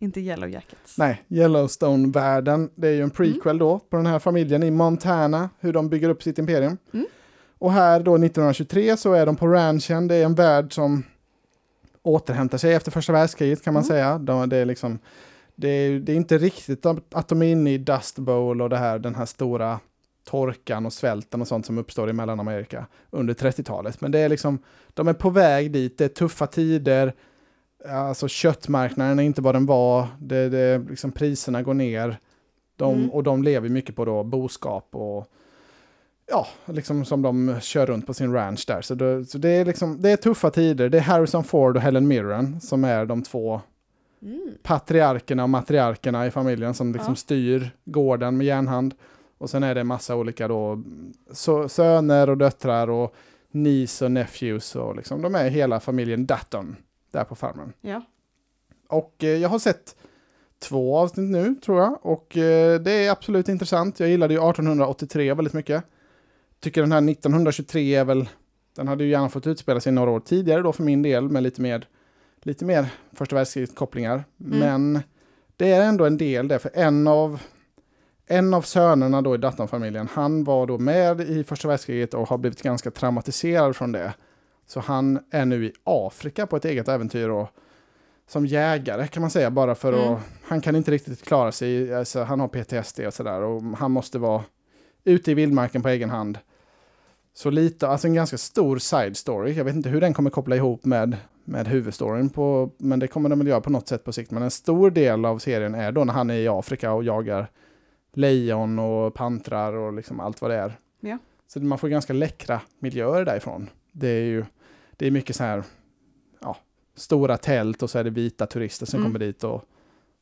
Inte Yellow Jackets. nej, Yellowstone-världen. Det är ju en prequel då på den här familjen i Montana, hur de bygger upp sitt imperium. Mm. Och här då 1923 så är de på ranchen, det är en värld som återhämtar sig efter första världskriget kan man Mm. säga. De, det är liksom det är, det är inte riktigt att att de är inne i Dust Bowl och det här, den här stora torkan och svälten och sånt som uppstår i Mellanamerika under 30-talet. Men det är liksom, de är på väg dit, det är tuffa tider, alltså köttmarknaden är inte vad den var, det, det, liksom priserna går ner. De, Mm. Och de lever mycket på då boskap och ja, liksom som de kör runt på sin ranch där. Så, det, så det, är liksom, det är tuffa tider. Det är Harrison Ford och Helen Mirren som är de två Mm. patriarkerna och matriarkerna i familjen som liksom Ja. styr gården med järnhand. Och sen är det massa olika då så, söner och döttrar och niece och nephews och liksom de är hela familjen Dutton där på farmen. Ja. Och eh, jag har sett två avsnitt nu tror jag och eh, det är absolut intressant. Jag gillade ju 1883 väldigt mycket. Tycker den här 1923 är väl, den hade ju gärna fått utspela sig några år tidigare då för min del med lite mer, lite mer första världskriget kopplingar. Mm. Men det är ändå en del där för en av en av sönerna då i Dutton-familjen, han var då med i första världskriget och har blivit ganska traumatiserad från det. Så han är nu i Afrika på ett eget äventyr och som jägare kan man säga bara för Mm. att han kan inte riktigt klara sig, alltså, han har PTSD och sådär och han måste vara ute i vildmarken på egen hand. Så lite, alltså en ganska stor side story. Jag vet inte hur den kommer koppla ihop med, med huvudstoryn, på, men det kommer den väl göra på något sätt på sikt. Men en stor del av serien är då när han är i Afrika och jagar lejon och pantrar och liksom allt vad det är. Ja. Så man får ganska läckra miljöer därifrån. Det är ju det är mycket så här, ja, stora tält och så är det vita turister som Mm. kommer dit och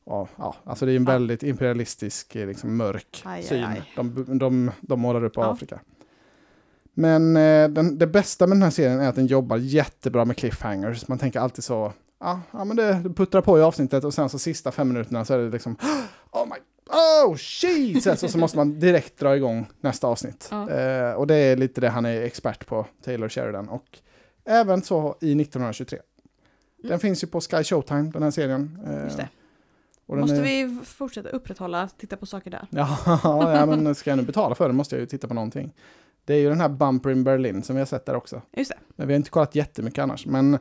och, ja, alltså det är en Ja. väldigt imperialistisk, eh, liksom mörk Aj, aj, syn aj. De, de, de målar upp Ja. Afrika. Men eh, den, det bästa med den här serien är att den jobbar jättebra med cliffhangers. Man tänker alltid så, ja, ja men det, det puttrar på i avsnittet och sen så sista fem minuterna så är det liksom, [GASPS] oh my, oh Jesus! och så måste man direkt dra igång nästa avsnitt. Ja. Eh, och det är lite det han är expert på, Taylor Sheridan. Och även så i 1923. Den Mm. finns ju på Sky Showtime, den här serien. Eh, det. Måste är- vi fortsätta upprätthålla, titta på saker där? Ja, [LAUGHS] ja, men ska jag nu betala för den måste jag ju titta på någonting. Det är ju den här Bumper in Berlin som vi har sett där också. Just det. Men vi har inte kollat jättemycket annars. Men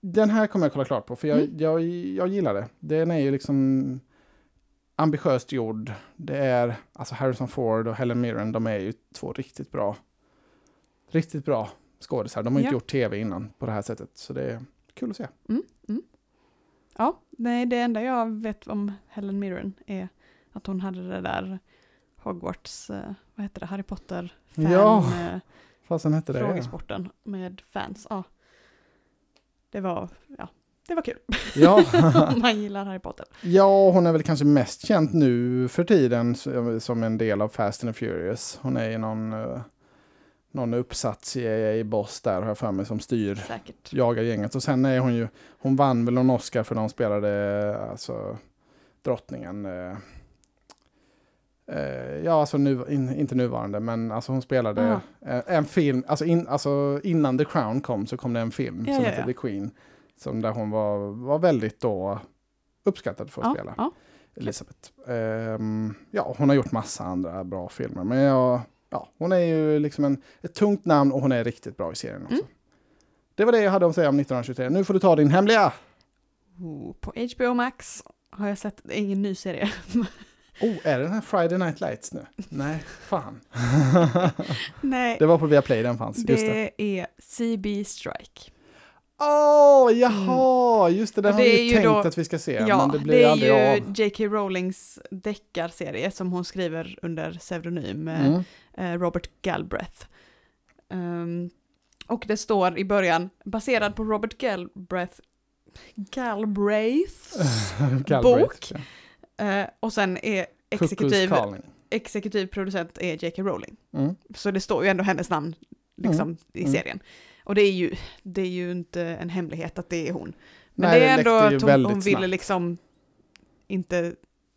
den här kommer jag kolla klart på, för jag, Mm. jag, jag gillar det. Den är ju liksom ambitiöst gjord. Det är, alltså Harrison Ford och Helen Mirren, de är ju två riktigt bra, riktigt bra skådisar. De har inte Ja. gjort tv innan på det här sättet, så det är kul att se. Mm, mm. Ja, nej, det enda jag vet om Helen Mirren är att hon hade det där Hogwarts, eh, vad heter det, Harry Potter fan Ja, eh, Fasen hette det? frågesporten med fans. Ja. Det var, ja, det var kul Ja. [LAUGHS] om man gillar Harry Potter. Ja, hon är väl kanske mest känd nu för tiden som som en del av Fast and Furious. Hon är ju någon, eh, någon uppsatt CIA-boss där har jag för mig som styr, Säkert. jagar gänget. Och sen är hon ju, hon vann väl någon Oscar för när hon spelade alltså, drottningen. eh, eh, ja, alltså nu, in, inte nuvarande, men alltså hon spelade Aha. eh, en film, alltså, in, alltså innan The Crown kom så kom det en film Ja, som ja, heter ja. The Queen. Som där hon var, var väldigt då uppskattad för att Ja, spela. ja. Elisabeth. Ehm, ja, hon har gjort massa andra bra filmer. Men jag, ja, hon är ju liksom en, ett tungt namn och hon är riktigt bra i serien också. Mm. Det var det jag hade att säga om 1923. Nu får du ta din hemliga. Oh, på HBO Max har jag sett, ingen ny serie. [LAUGHS] Oh, är det den här Friday Night Lights nu? Nej, fan. [LAUGHS] Nej, Det var på Viaplay den fanns. Det. det är CB Strike. Åh, jaha! Just det, Och har det vi är ju tänkt då- att vi ska se. Ja, men det det, blir är aldrig ju. J.K. Rowlings deckarserie som hon skriver under pseudonym eh, Mm. eh, Robert Galbraith. Ehm, och det står i början, baserad på Robert Galbraith, Galbraiths [LAUGHS] Galbraith, bok. ja. Eh, och sen är exekutiv, exekutiv producent är J.K. Rowling. Mm. Så det står ju ändå hennes namn liksom, i Mm. serien. Och det är, ju, det är ju inte en hemlighet att det är hon. Men Nej, det är ändå att hon, hon ville snabbt. liksom inte...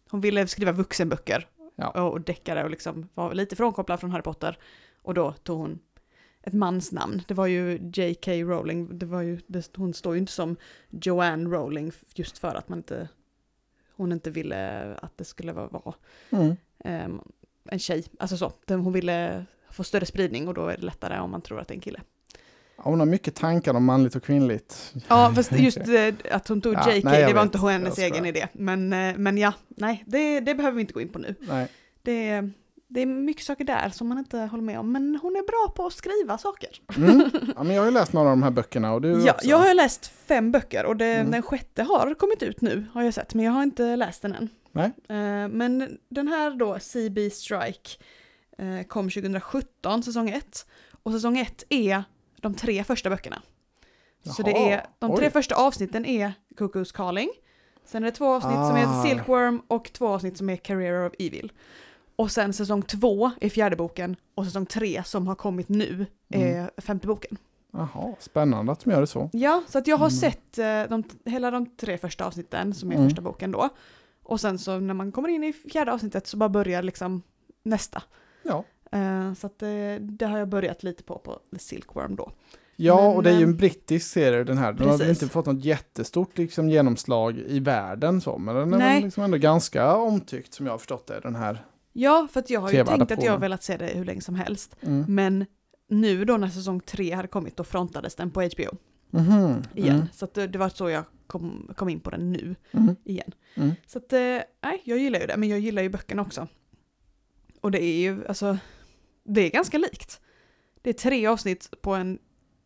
Hon ville skriva vuxenböcker Ja. och deckare och liksom var lite frånkopplad från Harry Potter. Och då tog hon ett mansnamn. Det var ju J.K. Rowling, det var ju, det, hon står ju inte som Joanne Rowling just för att man inte... Hon inte ville att det skulle vara, vara Mm. ehm, en tjej. Alltså så, hon ville få större spridning och då är det lättare om man tror att det är en kille. Hon har mycket tankar om manligt och kvinnligt. Ja, fast just eh, att hon tog Ja, JK, nej, det var vet. inte hennes egen idé. Men, eh, men ja, nej, det, det behöver vi inte gå in på nu. Nej. Det, det är mycket saker där som man inte håller med om, men hon är bra på att skriva saker. Mm. [LAUGHS] Ja, men jag har ju läst några av de här böckerna och du Ja, också. jag har läst fem böcker och det, Mm. den sjätte har kommit ut nu, har jag sett, men jag har inte läst den än. Nej. Eh, men den här då, CB Strike, kom 2017, säsong 1. Och säsong 1 är de tre första böckerna. Så det Jaha, är, de tre oj. första avsnitten är Cuckoo's Calling. Sen är det två avsnitt som heter Ah. Silkworm och två avsnitt som är Career of Evil. Och sen säsong två är fjärde boken och säsong tre som har kommit nu är Mm. femte boken. Jaha, spännande att de gör det så. Ja, så att jag har Mm. sett eh, de, hela de tre första avsnitten som är Mm. första boken då. Och sen så när man kommer in i fjärde avsnittet så bara börjar liksom nästa. Ja. Eh, så att det, det har jag börjat lite på på The Silkworm då. Ja, Men, och det är ju eh, en brittisk serie den här. Den har precis. inte fått något jättestort liksom, genomslag i världen så, men den är Nej. väl liksom ändå ganska omtyckt som jag har förstått det, den här. Ja, för att jag har ju tänkt att jag har velat se det hur länge som helst. Mm. Men nu då när säsong tre hade kommit då frontades den på HBO Mhm, igen. mm, Så det, det var så jag kom, kom in på den nu mm, igen. mm. Så att, eh, nej, jag gillar ju det, men jag gillar ju böckerna också. Och det är ju, alltså, det är ganska likt. Det är tre avsnitt på en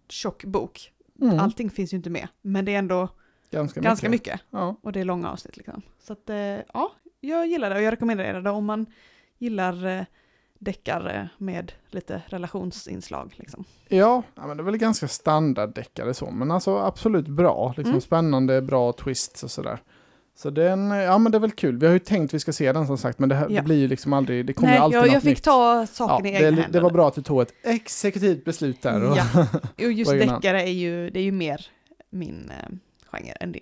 tjock bok. Mm. Allting finns ju inte med, men det är ändå Ganska, ganska mycket. mycket. Ja. Och det är långa avsnitt liksom. Så att, eh, ja, jag gillar det och jag rekommenderar det om man gillar eh, deckare med lite relationsinslag liksom. Ja, ja, men det är väl ganska standarddeckare så, men alltså absolut bra. Liksom Mm. Spännande, bra twists och sådär. Så den, ja men det är väl kul. Vi har ju tänkt vi ska se den som sagt, men det, här, Ja. det blir ju liksom aldrig, det kommer Nej, alltid jag, något jag fick nytt. ta saken ja, i det, egna li- händer. det var bra att du tog ett exekutivt beslut där. Och, Ja, [LAUGHS] och just deckare är ju, det är ju mer min eh, genre än din.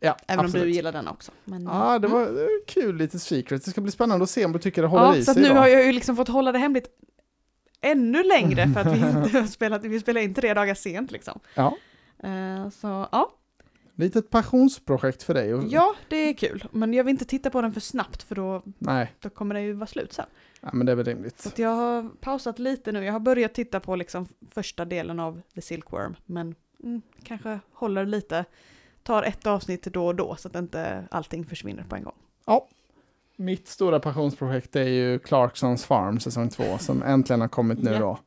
ja Även om absolut. du gillar den också. Men, Ja, det mm. var det var kul lite secret. Det ska bli spännande att se om du tycker det håller Ja, i så att sig nu idag. har jag ju liksom fått hålla det hemligt ännu längre för att vi [LAUGHS] inte har spelat, vi spelar in tre dagar sent liksom. Ja, Eh, så ja, litet passionsprojekt för dig. Ja, det är kul. Men jag vill inte titta på den för snabbt för då, Nej, då kommer det ju vara slut sen. ja, men det är väl Så rimligt. att jag har pausat lite nu. Jag har börjat titta på liksom första delen av The Silkworm, men mm, kanske håller lite, tar ett avsnitt då och då så att inte allting försvinner på en gång. Mitt stora passionsprojekt är ju Clarksons Farm säsong 2 som äntligen har kommit nu Ja. då.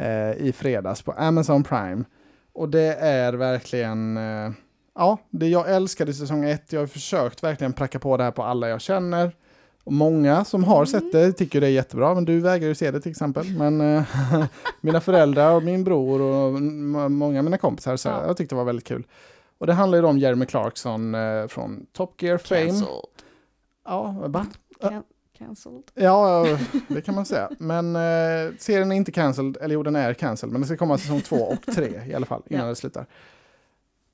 Eh, I fredags på Amazon Prime. Och det är verkligen, eh, ja, det jag älskade säsong 1. Jag har försökt verkligen pracka på det här på alla jag känner. Och många som har Mm. sett det tycker det är jättebra, men du vägrar ju se det till exempel. Men eh, [LAUGHS] mina föräldrar och min bror och många av mina kompisar, så Ja. jag tyckte det var väldigt kul. Och det handlar ju om Jeremy Clarkson eh, från Top Gear Fame. Cancelled. Ja, va? Can- cancelled. Ja, ja, det kan man säga. Men eh, serien är inte cancelled, eller jo den är cancelled, men det ska komma säsong två och tre i alla fall innan Ja. det slutar.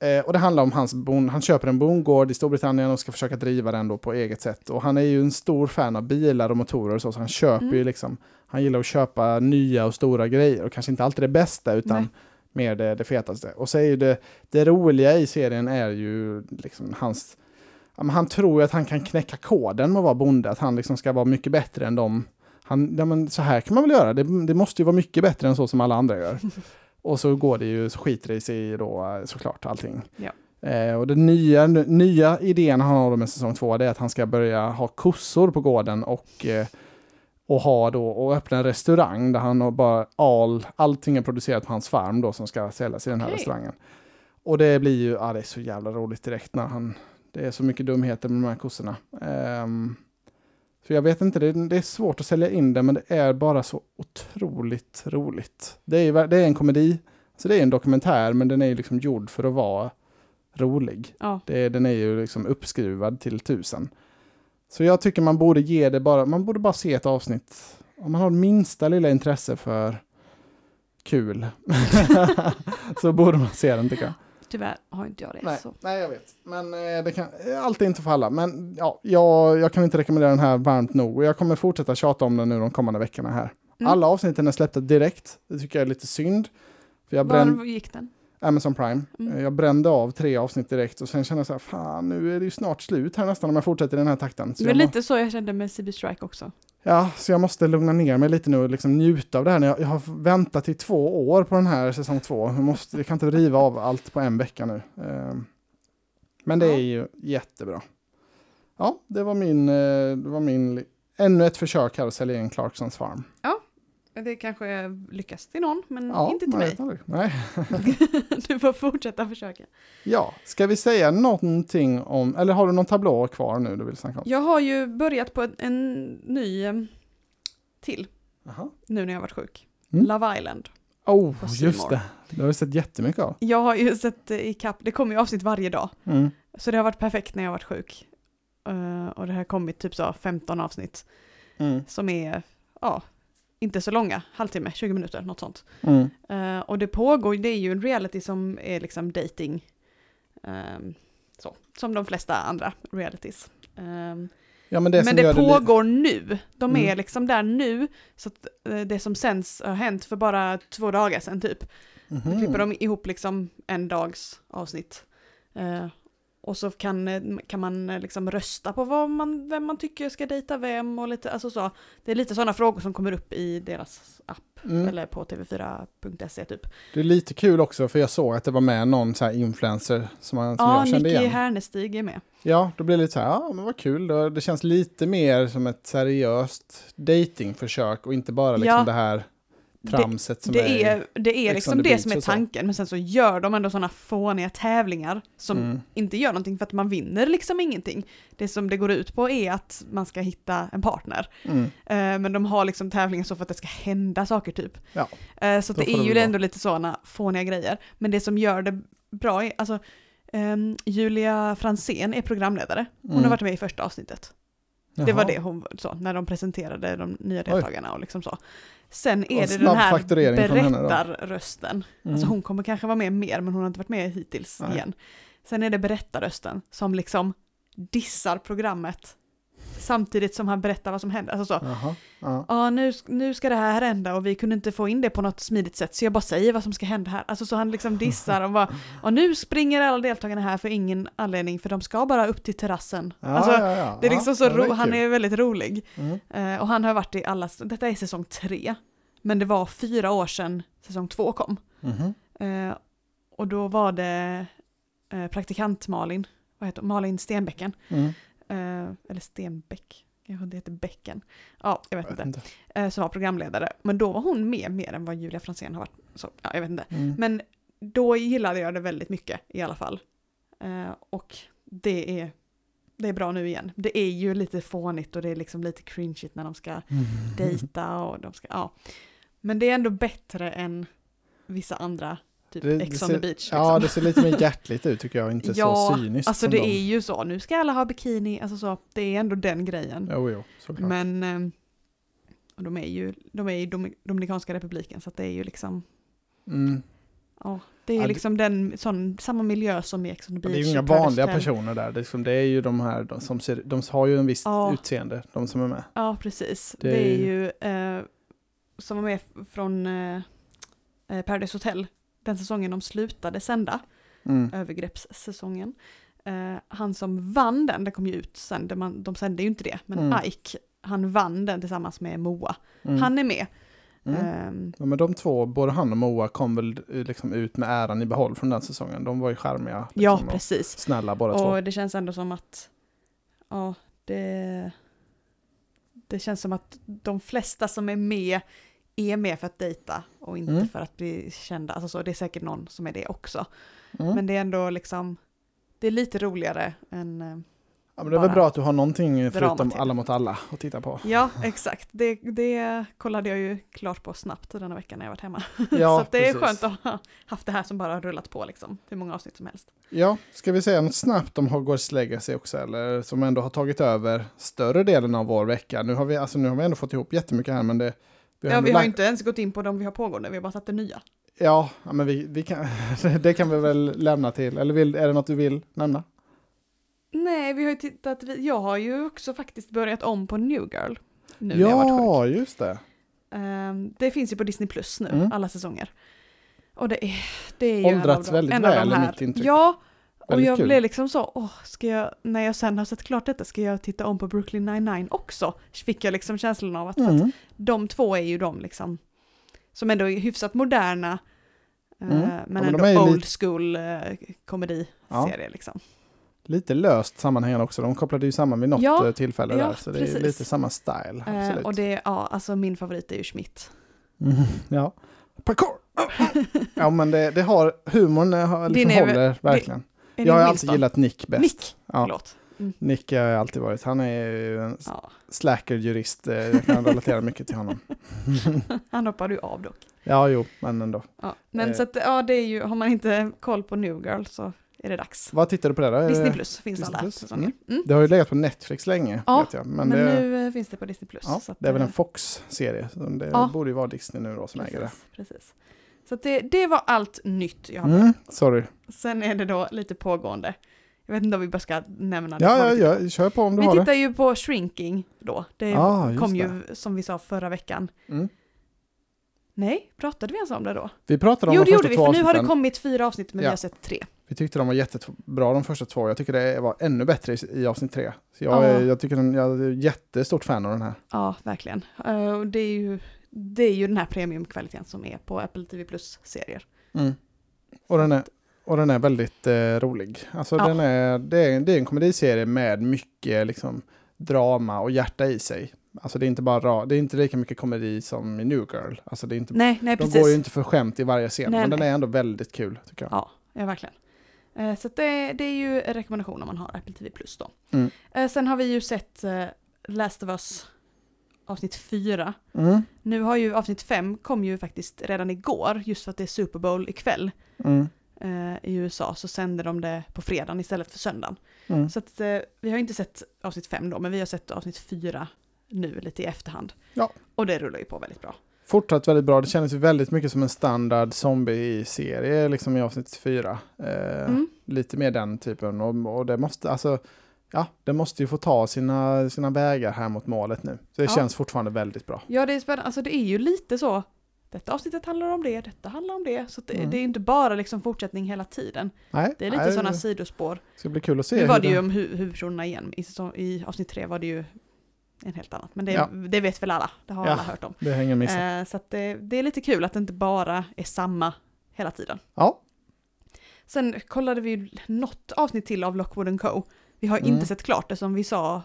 Eh, och det handlar om hans bon, han köper en bondgård i Storbritannien och ska försöka driva den då på eget sätt. Och han är ju en stor fan av bilar och motorer och så, så han köper Mm. ju liksom, han gillar att köpa nya och stora grejer och kanske inte alltid det bästa utan Nej. mer det, det fetaste. Och så är ju det, det roliga i serien är ju liksom hans, ja, han tror ju att han kan knäcka koden med att vara bonde, att han liksom ska vara mycket bättre än dem. Han, ja, men så här kan man väl göra, det, det måste ju vara mycket bättre än så som alla andra gör. [LAUGHS] Och så går det ju, så skiter det sig i då eh, såklart allting. Ja. Eh, och den nya, nya idén han har med säsong två det är att han ska börja ha kossor på gården och, eh, och ha då och öppna en restaurang där han har bara all, allting är producerat på hans farm då som ska säljas i den här Okej. restaurangen. Och det blir ju, ja det är så jävla roligt direkt när han, det är så mycket dumheter med de här kossorna. Ehm, så jag vet inte, det, det är svårt att sälja in det men det är bara så otroligt roligt. Det är, det är en komedi, så det är en dokumentär men den är liksom gjord för att vara rolig. Ja, Det, den är ju liksom uppskruvad till tusen. Så jag tycker man borde ge det bara, man borde bara se ett avsnitt. Om man har minsta lilla intresse för kul [LAUGHS] så borde man se den tycker jag. Tyvärr har inte jag det. Nej, Så. nej jag vet. Men eh, det kan, allt är inte för alla. Men ja, jag, jag kan inte rekommendera den här varmt nog. Och jag kommer fortsätta tjata om den nu de kommande veckorna här. Mm. Alla avsnitten är släppta direkt. Det tycker jag är lite synd. För jag brände, Var gick den? Amazon Prime. Mm. Eh, Jag brände av tre avsnitt direkt och sen kände jag så här, fan nu är det ju snart slut här nästan om jag fortsätter i den här takten. Så Det var lite så jag kände med CB Strike också. Ja, så jag måste lugna ner mig lite nu och liksom njuta av det här. Jag, jag har väntat i två år på den här säsong två. Jag, måste, jag kan inte riva av allt på en vecka nu. Eh, Men det Ja. är ju jättebra. Ja, det var min, eh, det var min ännu ett försök här att sälja in Clarksons Farm. Det kanske lyckas till någon, men Ja, inte till mig. Nej. [LAUGHS] du får fortsätta försöka. Ja, ska vi säga någonting om, eller har du någon tablå kvar nu du vill snacka om? Jag har ju börjat på en, en ny eh, till, Jaha. nu när jag varit sjuk. Mm. Love Island. Oh, just det. Det har vi sett jättemycket av. Jag har ju sett eh, i kapp, det kommer ju avsnitt varje dag. Mm. Så det har varit perfekt när jag har varit sjuk. Eh, och det har kommit typ så 15 avsnitt Mm. som är, ja, inte så långa, halvtimme, 20 minuter, något sånt. Mm. Eh, och det pågår, det är ju en reality som är liksom dating. ehm, så, som de flesta andra realities. Ehm, Ja, men det, men det pågår nu. De är Mm. liksom där nu. Så att eh, det som sänds har hänt för bara två dagar sedan typ. Mhm. Då klipper de ihop liksom en dags avsnitt. Eh, och så kan, eh, kan man eh, liksom rösta på vad man, vem man tycker ska dejta vem och lite, alltså så. Det är lite sådana frågor som kommer upp i deras app, Mm. eller på tv4.se typ. Det är lite kul också för jag såg att det var med någon så influencer som, man, som Ja, jag kände Nicky igen. Härnestig är med. Ja, då blir det lite så här, ja men vad kul. Det, det känns lite mer som ett seriöst datingförsök och inte bara liksom Ja. det här tramset som Det är, det är Ex on liksom the det som är tanken, men sen så gör de ändå sådana fåniga tävlingar som Mm. inte gör någonting för att man vinner liksom ingenting. Det som det går ut på är att man ska hitta en partner. Mm. Eh, men de har liksom tävlingar så för att det ska hända saker typ. Ja, Eh, så det är det ju väl ändå lite sådana fåniga grejer. Men det som gör det bra är, alltså ehm, Julia Fransén är programledare. Hon Mm. har varit med i första avsnittet. Det var Jaha. det hon sa när de presenterade de nya deltagarna och liksom så. Sen är Och det den här berättarrösten. Mm. Alltså hon kommer kanske vara med mer men hon har inte varit med hittills Nej. igen. Sen är det berättarrösten som liksom dissar programmet samtidigt som han berättar vad som händer. Alltså så, Jaha. Ja. ja nu, nu ska det här hända och vi kunde inte få in det på något smidigt sätt så jag bara säger vad som ska hända här. Alltså så han liksom dissar och bara, [LAUGHS] och nu springer alla deltagarna här för ingen anledning för de ska bara upp till terrassen. Ja, alltså, ja, ja. det är Ja, liksom så ja, ro, han kul. är väldigt rolig. Mm. Eh, och han har varit i alla, detta är säsong tre. Men det var fyra år sedan säsong två kom. Mhm. Eh, och då var det eh, praktikant Malin, vad heter? Malin Stenbäcken. Mm. Eh, eller Stenbäck, kanske det heter Bäcken. Ja, jag vet Jag vet inte. inte. Eh, som var programledare. Men då var hon med mer än vad Julia Fransén har varit. Så, ja, jag vet inte. Mm. Men då gillade jag det väldigt mycket i alla fall. Eh, och det är, det är bra nu igen. Det är ju lite fånigt och det är liksom lite cringeigt när de ska Mm. dejta och de ska, ja. Men det är ändå bättre än vissa andra, typ Det- det Ex on ser- the beach. Liksom. Ja, det ser lite mer hjärtligt ut tycker jag, inte Ja, så cyniskt Alltså som det de. är ju så, nu ska alla ha bikini, alltså så, det är ändå den grejen. Jo, jo, såklart. Men eh, de är ju de är i Dom- Dominikanska republiken så det är ju liksom, Mm. ja, det är Ja, det- liksom den, sån, samma miljö som i Ex on the beach. Det är ju inga vanliga personer där. Det är, liksom, det är ju de här de som ser, de har ju en viss Ja. utseende, de som är med. Ja, precis. Det Det, är ju eh, som var med från eh, eh, Paradise Hotel, den säsongen de slutade sända, Mm. övergreppssäsongen. Eh, han som vann den, den kom ju ut sen, det man, de sände ju inte det, men Mm. Ike, han vann den tillsammans med Moa. Mm. Han är med. Mm. Ehm, Ja, men de två, både han och Moa, kom väl eh, liksom ut med äran i behåll från den säsongen. De var ju charmiga. Liksom, ja, och precis. Snälla båda två. Och det känns ändå som att, ja, det, det känns som att de flesta som är med är med för att dejta och inte Mm. för att bli kända. Alltså så, det är säkert någon som är det också. Mm. Men det är ändå liksom, det är lite roligare än, eh, ja, men det är väl bra att du har någonting förutom. Alla mot alla att titta på. ja [LAUGHS] exakt, det, det kollade jag ju klart på snabbt denna vecka när jag varit hemma. [LAUGHS] Ja, så det är precis. skönt att ha haft det här som bara har rullat på liksom, hur många avsnitt som helst. Ja, ska vi säga något snabbt om Hogwarts Legacy också, eller som ändå har tagit över större delen av vår vecka. Nu har vi, alltså, nu har vi ändå fått ihop jättemycket här, men det... Ja, ändå vi har lagt- inte ens gått in på de vi har pågående, vi har bara tagit det nya. Ja, ja, men vi, vi kan, [LAUGHS] det kan vi väl lämna till. Eller vill, är det något du vill nämna? Nej, vi har ju tittat, jag har ju också faktiskt börjat om på New Girl. Nu när jag har varit sjuk. Ja, just det. Ehm, det finns ju på Disney Plus nu, Mm. alla säsonger. Och det är, det är ju en Åldrats av de, väldigt en de väl, är här. mitt intryck. Ja, och jag kul. blev liksom så, åh, ska jag, när jag sen har sett klart detta, ska jag titta om på Brooklyn 99 också? Fick jag liksom känslan av att, för att Mm. de två är ju de liksom, som ändå är hyfsat moderna, eh, Mm. men Ja, men ändå old lite- school eh, komediserie liksom. lite löst sammanhängande också. De kopplade ju samman vid något Ja, eh, tillfälle ja, där, så det är lite samma style. Eh, och det, ja, alltså min favorit är ju Schmidt. Mm, ja. Parkour! ja, men det, det har, humorn har, liksom Din är håller verkligen. Är Jag har det alltid Winston? gillat Nick bäst. Nick, Ja, förlåt. Nick har jag alltid varit. Han är ju en Ja. slacker-jurist. eh, Jag kan relatera mycket till honom. [LAUGHS] Han hoppade ju av dock. ja, jo, men ändå. Ja. Men Eh. så att, ja, det är ju, har man inte koll på New Girl så är det dags. Vad tittar du på det då? Disney Plus finns Disney alla Plus? säsonger. Mm. Det har ju legat på Netflix länge, Ja, jag. Men, Men, det, nu eh, finns det på Disney Plus. ja, det är väl en eh, Fox-serie. Det Ja. borde ju vara Disney nu då som äger det. precis, precis. Så det, det var allt nytt jag har. Mm, sorry. Sen är det då lite pågående. Jag vet inte om vi bara ska nämna det. Ja, ja, vi ja, kör på om du Vi har det. tittar ju på Shrinking då. Det Ah, kom det. ju som vi sa förra veckan. Mm. Nej, pratade vi ens om det då? Vi pratade om Jo, de det gjorde första vi, två för nu har det avsnitten. kommit fyra avsnitt, men vi Ja. har sett tre. Vi tyckte de var jättebra de första två. Jag tycker det var ännu bättre i, i avsnitt tre. Så jag, Ja. är, jag tycker den, jag är jättestort fan av den här. Ja, verkligen. Och det, är ju, det är ju den här premiumkvaliteten som är på Apple TV Plus-serier. Mm. Och, den är, och den är väldigt eh, rolig. Alltså Ja. den är, det, är, det är en komediserie med mycket liksom, drama och hjärta i sig. Alltså det är inte bara ra- det är inte lika mycket komedi som i New Girl. Alltså det är inte, Nej, nej de precis. går ju inte för skämt i varje scen, Nej, men den är ändå väldigt kul tycker jag. Ja, ja verkligen. Eh, Så det, det är ju en rekommendation om man har Apple TV Plus då. Mm. Eh, Sen har vi ju sett eh, Last of Us avsnitt 4. Mm. Nu har ju avsnitt 5 kom ju faktiskt redan igår, just för att det är Super Bowl ikväll. Mm. Eh, I USA så sänder de det på fredagen istället för söndagen. Mm. Så att, eh, vi har inte sett avsnitt 5 då, men vi har sett avsnitt 4 nu lite i efterhand. Ja. Och det rullar ju på väldigt bra. Fortsatt väldigt bra. Det kändes ju väldigt mycket som en standard zombie-serie liksom i avsnitt fyra. Eh, Mm. Lite mer den typen. Och, och det måste, alltså, ja, det måste ju få ta sina, sina vägar här mot målet nu. Så det Ja. känns fortfarande väldigt bra. Ja, det är spännande. Alltså det är ju lite så. Detta avsnittet handlar om det, detta handlar om det. Så det, Mm. det är inte bara liksom fortsättning hela tiden. Nej, Det är lite sådana Det sidospår. ska bli kul att se. Nu var det ju om hu huvudpersonerna igen. I, I avsnitt tre var det ju en helt annat. Men det, Ja. det vet väl alla. Det har Ja. alla hört om. Det hänger missa. Eh, så det, det är lite kul att det inte bara är samma hela tiden. Ja, Sen kollade vi något avsnitt till av Lockwood Co. Vi har Mm. inte sett klart det som vi sa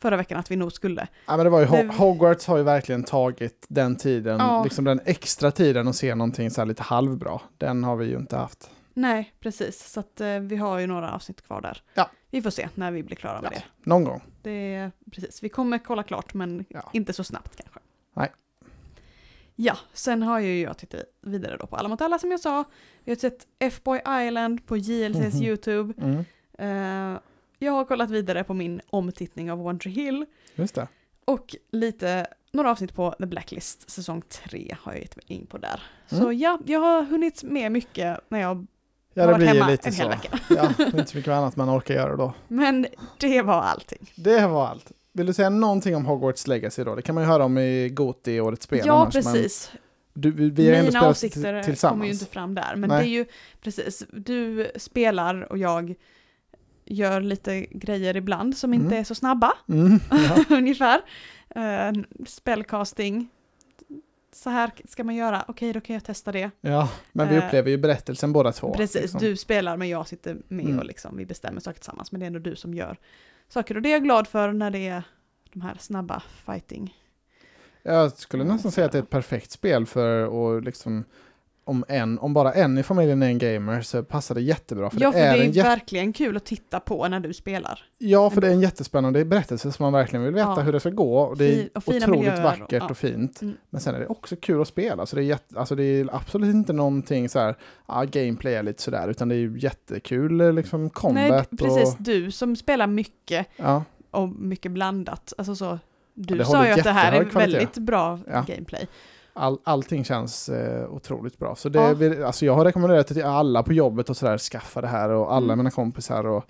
förra veckan att vi nog skulle. ja men det var ju, Ho- Hogwarts har ju verkligen tagit den tiden, Ja. liksom den extra tiden att se någonting så här lite halvbra. Den har vi ju inte haft. Nej, precis. Så att eh, vi har ju några avsnitt kvar där. Ja. Vi får se när vi blir klara med Ja. det. Någon gång. det precis. Vi kommer kolla klart men Ja. inte så snabbt kanske. Nej. Ja, sen har ju jag tittat vidare då på Alla mot alla som jag sa. Vi har sett F-Boy Island på JLCs Mhm. YouTube. Mm. Eh, jag har kollat vidare på min omtittning av One Tree Hill. Just det. Och lite, några avsnitt på The Blacklist, säsong 3 har jag gett mig in på där. Så Mm. ja, jag har hunnit med mycket när jag Ja, det blir ju lite en så. vecka. Ja, det är inte så mycket annat man orkar göra då. [LAUGHS] Men det var allting. Det var allt. Vill du säga någonting om Hogwarts Legacy då? Det kan man ju höra om i Goti årets spel ja, annars, precis. Du, vi, har ändå Mina spelat åsikter t- tillsammans. kommer ju inte fram där. Men Nej. det är ju precis, du spelar och jag gör lite grejer ibland som inte Mm. är så snabba, Mm, [LAUGHS] ja. ungefär. Uh, spellcasting. Så här ska man göra, okej då kan jag testa det. ja, men vi Eh, upplever ju berättelsen båda två. Precis, liksom. du spelar men jag sitter med Mm. och liksom, vi bestämmer saker tillsammans. Men det är ändå du som gör saker och det är jag glad för när det är de här snabba fighting. Jag skulle nästan säga att det är ett perfekt spel för att liksom om, en, om bara en i familjen är en gamer så passar det jättebra. För ja, det för är det är en jätte, verkligen kul att titta på när du spelar. ja, för det är en jättespännande berättelse som man verkligen vill veta Ja. hur det ska gå. Och det är och otroligt miljöer och- vackert och, ja. fint. Mm. Men sen är det också kul att spela. Så det är, jätte, alltså det är absolut inte någonting så här, ja, gameplay är lite sådär, utan det är ju jättekul liksom combat. Nej, precis. Och, Du som spelar mycket ja, och mycket blandat. Alltså så, du det sa ju att det här är kvalitet. väldigt bra Ja. gameplay. All, allting känns eh, otroligt bra. Så det, Ja. vill- alltså jag har rekommenderat det till alla på jobbet och sådär, skaffa det här och alla Mm. mina kompisar och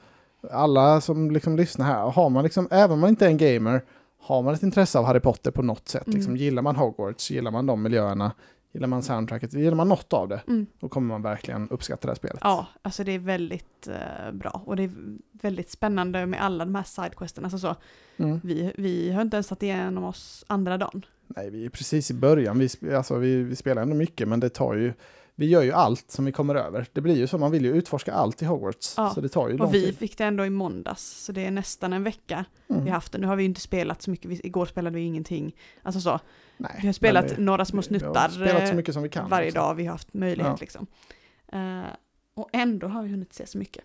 alla som liksom lyssnar här. Har man liksom, även om man inte är en gamer, har man ett intresse av Harry Potter på något sätt, Mm. liksom, gillar man Hogwarts, gillar man de miljöerna, gillar man soundtracket, gillar man något av det, Mm. då kommer man verkligen uppskatta det här spelet. Ja, alltså det är väldigt eh, bra. Och det är väldigt spännande med alla de här sidequesten. Alltså så, Mm. vi, vi har inte ens satt igenom oss andra dagen. Nej, vi är precis i början, vi, alltså, vi, vi spelar ändå mycket, men det tar ju, vi gör ju allt som vi kommer över. Det blir ju så, man vill ju utforska allt i Hogwarts. Ja, Så det tar ju lång Och vi tid. fick det ändå i måndags, så det är nästan en vecka Mm. vi haft det. Nu har vi inte spelat så mycket, igår spelade vi ingenting. Alltså så, Nej, vi har spelat det- några små snuttar spelat så eh, mycket som vi kan. varje liksom. dag vi har haft möjlighet Ja. liksom. Eh, och ändå har vi hunnit se så mycket.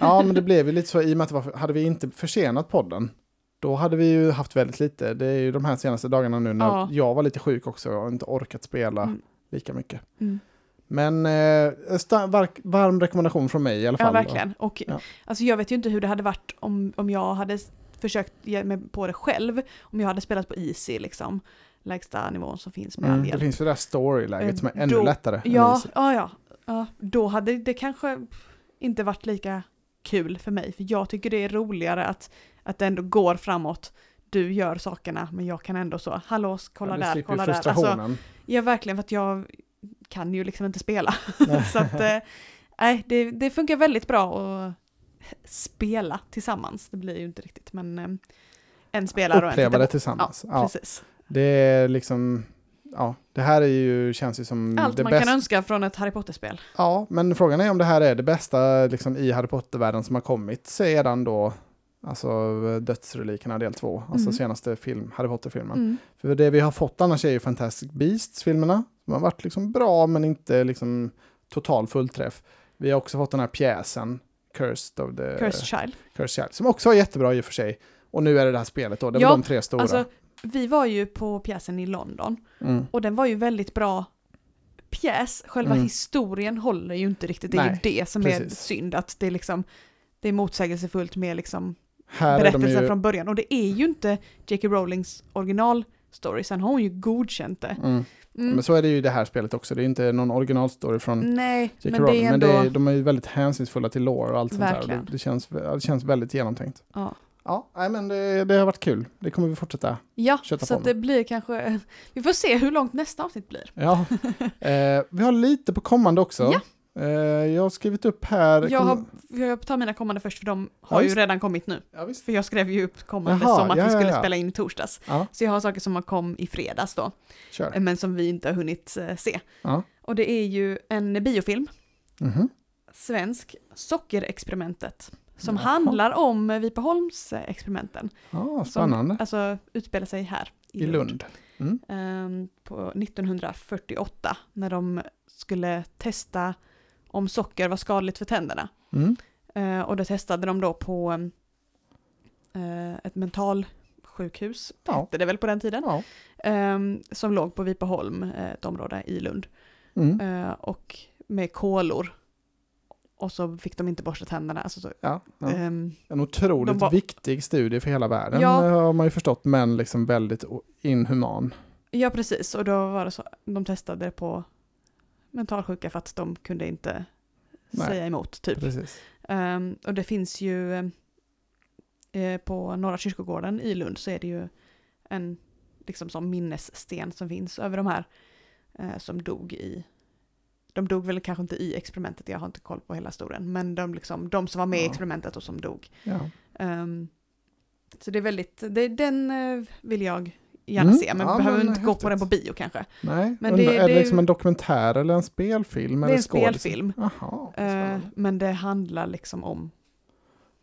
Ja, men det [LAUGHS] blev ju lite så i och med att var, hade vi inte försenat podden, då hade vi ju haft väldigt lite. Det är ju de här senaste dagarna nu när Ja. jag var lite sjuk också och inte orkat spela Mm. lika mycket. Mm. Men eh, var, varm rekommendation från mig i alla fall. Ja, verkligen. Och Ja. alltså, jag vet ju inte hur det hade varit om, om jag hade försökt ge mig på det själv. Om jag hade spelat på Easy, liksom. Lägsta nivån som finns med Mm, det finns ju det där storyläget Eh, som är ännu då- lättare. Ja, ja, ja, ja. Då hade det kanske inte varit lika kul för mig. För jag tycker det är roligare att, att det ändå går framåt. Du gör sakerna, men jag kan ändå så, hallå, kolla Ja, där, kolla där. Alltså, ja, verkligen, för att jag kan ju liksom inte spela. [LAUGHS] Så att, eh, nej, det, det funkar väldigt bra att spela tillsammans. Det blir ju inte riktigt, men eh, en spelare och en Uppleva det tillsammans. Ja, Ja, precis. det är liksom, ja, det här är ju, känns ju som Allt det man bästa. kan önska från ett Harry Potter-spel. Ja, men frågan är om det här är det bästa liksom, i Harry Potter-världen som har kommit sedan då, alltså Dödsrelikerna del två, alltså Mm. senaste film, Harry Potter-filmen. Mm. För det vi har fått annars är ju Fantastic Beasts-filmerna, som har varit liksom bra men inte liksom total fullträff. Vi har också fått den här pjäsen, Cursed of the Cursed Child. Cursed Child, som också var jättebra i och för sig. Och nu är det det här spelet då, det var Ja, de tre stora. Alltså, vi var ju på pjäsen i London mm. och den var ju väldigt bra pjäs. Själva Mm. historien håller ju inte riktigt. Det är Nej, ju det som är precis. synd. Att det är liksom det är motsägelsefullt med liksom Här berättelsen ju... från början. Och det är ju inte J.K. Rowlings originalstory. Sen har hon ju godkänt det. Mm. Mm. Men så är det ju i det här spelet också, det är inte någon originalstory från Nej, J.K. men Rowling, men ändå... det är, de är ju väldigt hänsynsfulla till lore och allt sånt där. Verkligen. Det, det, känns, det känns väldigt genomtänkt. Ja, Ja, nej, men det, det har varit kul. Det kommer vi fortsätta. ja så att det blir kanske... [LAUGHS] Vi får se hur långt nästa avsnitt blir. Ja. [LAUGHS] eh, vi har lite på kommande också. Ja. Eh, jag har skrivit upp här. Jag, har, jag tar mina kommande först för de har Ja, ju redan kommit nu. Ja. För jag skrev ju upp kommande Jaha, som att ja, vi skulle spela in i torsdags. Så jag har saker som har kom i fredags då, kör. men som vi inte har hunnit eh, se. Och det är ju en biofilm, Mhm. svensk, Sockerexperimentet, som Jaha. handlar om eh, Vipeholmsexperimenten. Ja, Som spännande. alltså utspelar sig här i, I Lund. Mm. Ehm, på 1948 när de skulle testa om socker var skadligt för tänderna. Mm. Eh, och då testade de då på eh, ett mentalsjukhus, Ja. hette det väl på den tiden, Ja. ehm, som låg på Vipeholm, eh, ett område i Lund. Mm. Eh, och med kolor. Och så fick de inte borsta tänderna. Alltså så, Ja, ja. ehm, En otroligt var- viktig studie för hela världen Ja. eh, har man ju förstått, men liksom väldigt inhuman. ja, precis. Och då var det så, de testade det på mentalsjuka för att de kunde inte Nej. säga emot, typ. Ehm, och det finns ju eh, på Norra kyrkogården i Lund så är det ju en liksom som minnessten som finns över de här eh, som dog i de dog väl kanske inte i experimentet, jag har inte koll på hela historien, men de, liksom, de som var med i Ja. experimentet och som dog. Ja. Ehm, så det är väldigt, det, den eh, vill jag gärna Mm, se, men ja, behöver men inte gå på den på bio kanske. Nej, Men det- är det det- liksom en dokumentär eller en spelfilm? Det är eller en spelfilm, Jaha, vad eh, men det handlar liksom om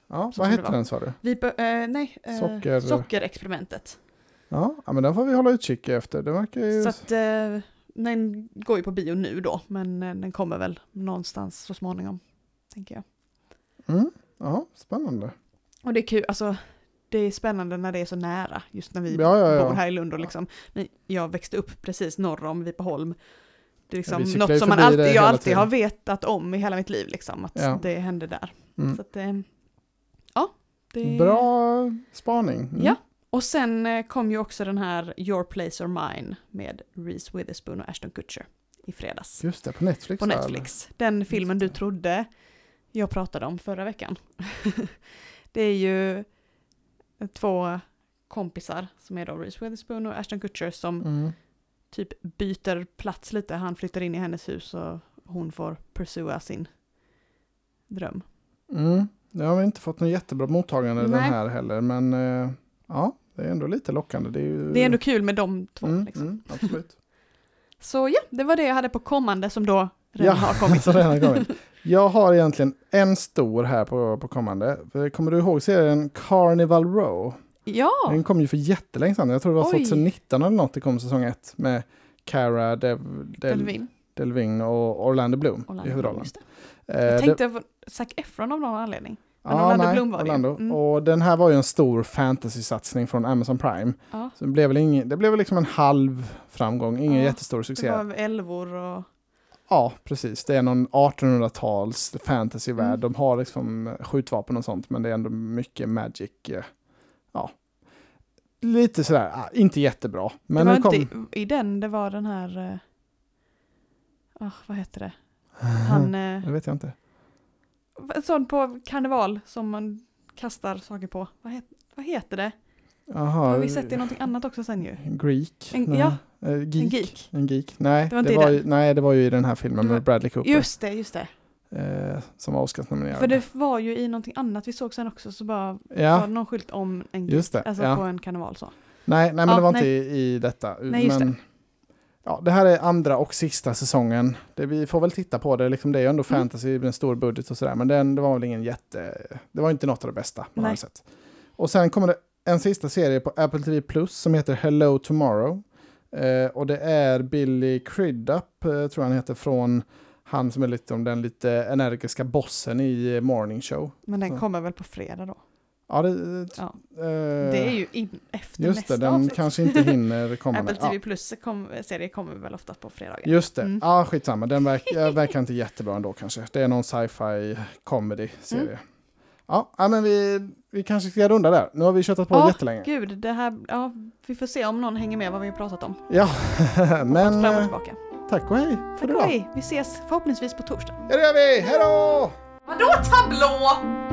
Ja, vad hette den sa du? vi, eh, nej, eh, Socker- sockerexperimentet. Ja, ja, men den får vi hålla utkik efter. Det verkar ju... Så att den går ju på bio nu då, men den kommer väl någonstans så småningom, tänker jag. Mm. Ja, spännande. Och det är kul, alltså det är spännande när det är så nära, just när vi Ja, ja, ja. bor här i Lund och liksom, men jag växte upp precis norr om Vipeholm. Det är Ja, liksom ju något som man alltid, jag alltid tiden. har vetat om i hela mitt liv, liksom, att Ja. det hände där. Mm. Så att, eh, ja. Det... Bra spaning. Mm. Ja. Och sen eh, kom ju också den här Your Place or Mine med Reese Witherspoon och Ashton Kutcher i fredags. Just det, på Netflix. På Netflix. Den filmen du trodde jag pratade om förra veckan. [LAUGHS] det är ju två kompisar som är då Reese Witherspoon och Ashton Kutcher som? Mm. typ byter plats lite. Han flyttar in i hennes hus och hon får pursua sin dröm. Mm. Jag har inte fått något jättebra mottagande den Nej. här heller, men eh, ja, det är ändå lite lockande. Det är, ju... Det är ändå kul med de två. mm, Liksom. mm, absolut. [LAUGHS] Så ja, det var det jag hade på kommande som då [LAUGHS] redan har kommit. så redan kommit. Jag har egentligen en stor här på, på kommande. Kommer du ihåg serien Carnival Row? Ja, Den kom ju för jättelänge sedan. Jag tror det var Oj. 2019 eller något det kom säsong ett. Med Cara Dev, Del, Delvin. Delving och Orlando Bloom Orlando i huvudrollen. det. Eh, Jag det- tänkte på Zac Efron av någon anledning. men Ja, Orlando nej, Bloom var det. Orlando. Mm. Och den här var ju en stor fantasy-satsning från Amazon Prime. Ja, Så det blev väl, ingen, det blev väl liksom en halv framgång, ingen Ja, jättestor succé. det var älvor och... Ja, precis. Det är någon 1800-tals fantasyvärld. Mm. De har liksom skjutvapen och sånt, men det är ändå mycket magic. eh, Ja, lite sådär, ah, inte jättebra. Men det var kom... inte i den, det var den här... ah, vad heter det? Han... [LAUGHS] eh, Det vet jag inte. En sån på karneval som man kastar saker på. Vad, het, vad heter det? Jaha. har vi sett i någonting annat också sen ju? Greek? En- ja, Eh, geek. En geek. En geek. Nej, Det var det var, ju, nej, det var ju i den här filmen Det var- med Bradley Cooper. Just det, just det. Eh, som var Oscarsnominerad. För det var ju i någonting annat vi såg sen också så bara var Ja, det någon skylt om en geek. just det. Alltså ja. på en karneval så. Nej, nej, men Ja, det var nej. inte i, i detta. Nej, just men, Ja, det här är andra och sista säsongen. Det, vi får väl titta på det. Liksom, det är ju ändå Mm. fantasy med en stor budget och sådär. Men den, det var väl ingen jätte... Det var inte något av det bästa man Nej. har sett. Och sen kommer det en sista serie på Apple TV Plus som heter Hello Tomorrow. Eh, och det är Billy Crudup, eh, tror jag han heter, från han som är lite om den lite energiska bossen i Morning Show. Men den Så. kommer väl på fredag då? Ja, det, Ja. eh, Det är ju in, efter Just nästa det, den avsnitt. kanske inte hinner [LAUGHS] komma. Apple med. Ja. TV Plus kom, serie kommer väl ofta på fredagar. Just det, Mm. ja skitsamma. Den verkar, [LAUGHS] verkar inte jättebra ändå kanske. Det är någon sci-fi comedy serie. Mm. Ja, men vi, vi kanske ska runda där. Nu har vi köttat på Ja, jättelänge. Gud, det här, ja, vi får se om någon hänger med vad vi har pratat om. Ja, [LAUGHS] men Fram och eh, tillbaka. tack och hej för Tack och idag. hej, vi ses förhoppningsvis på torsdag. Ja, det gör vi. Hej då! Vadå tablå?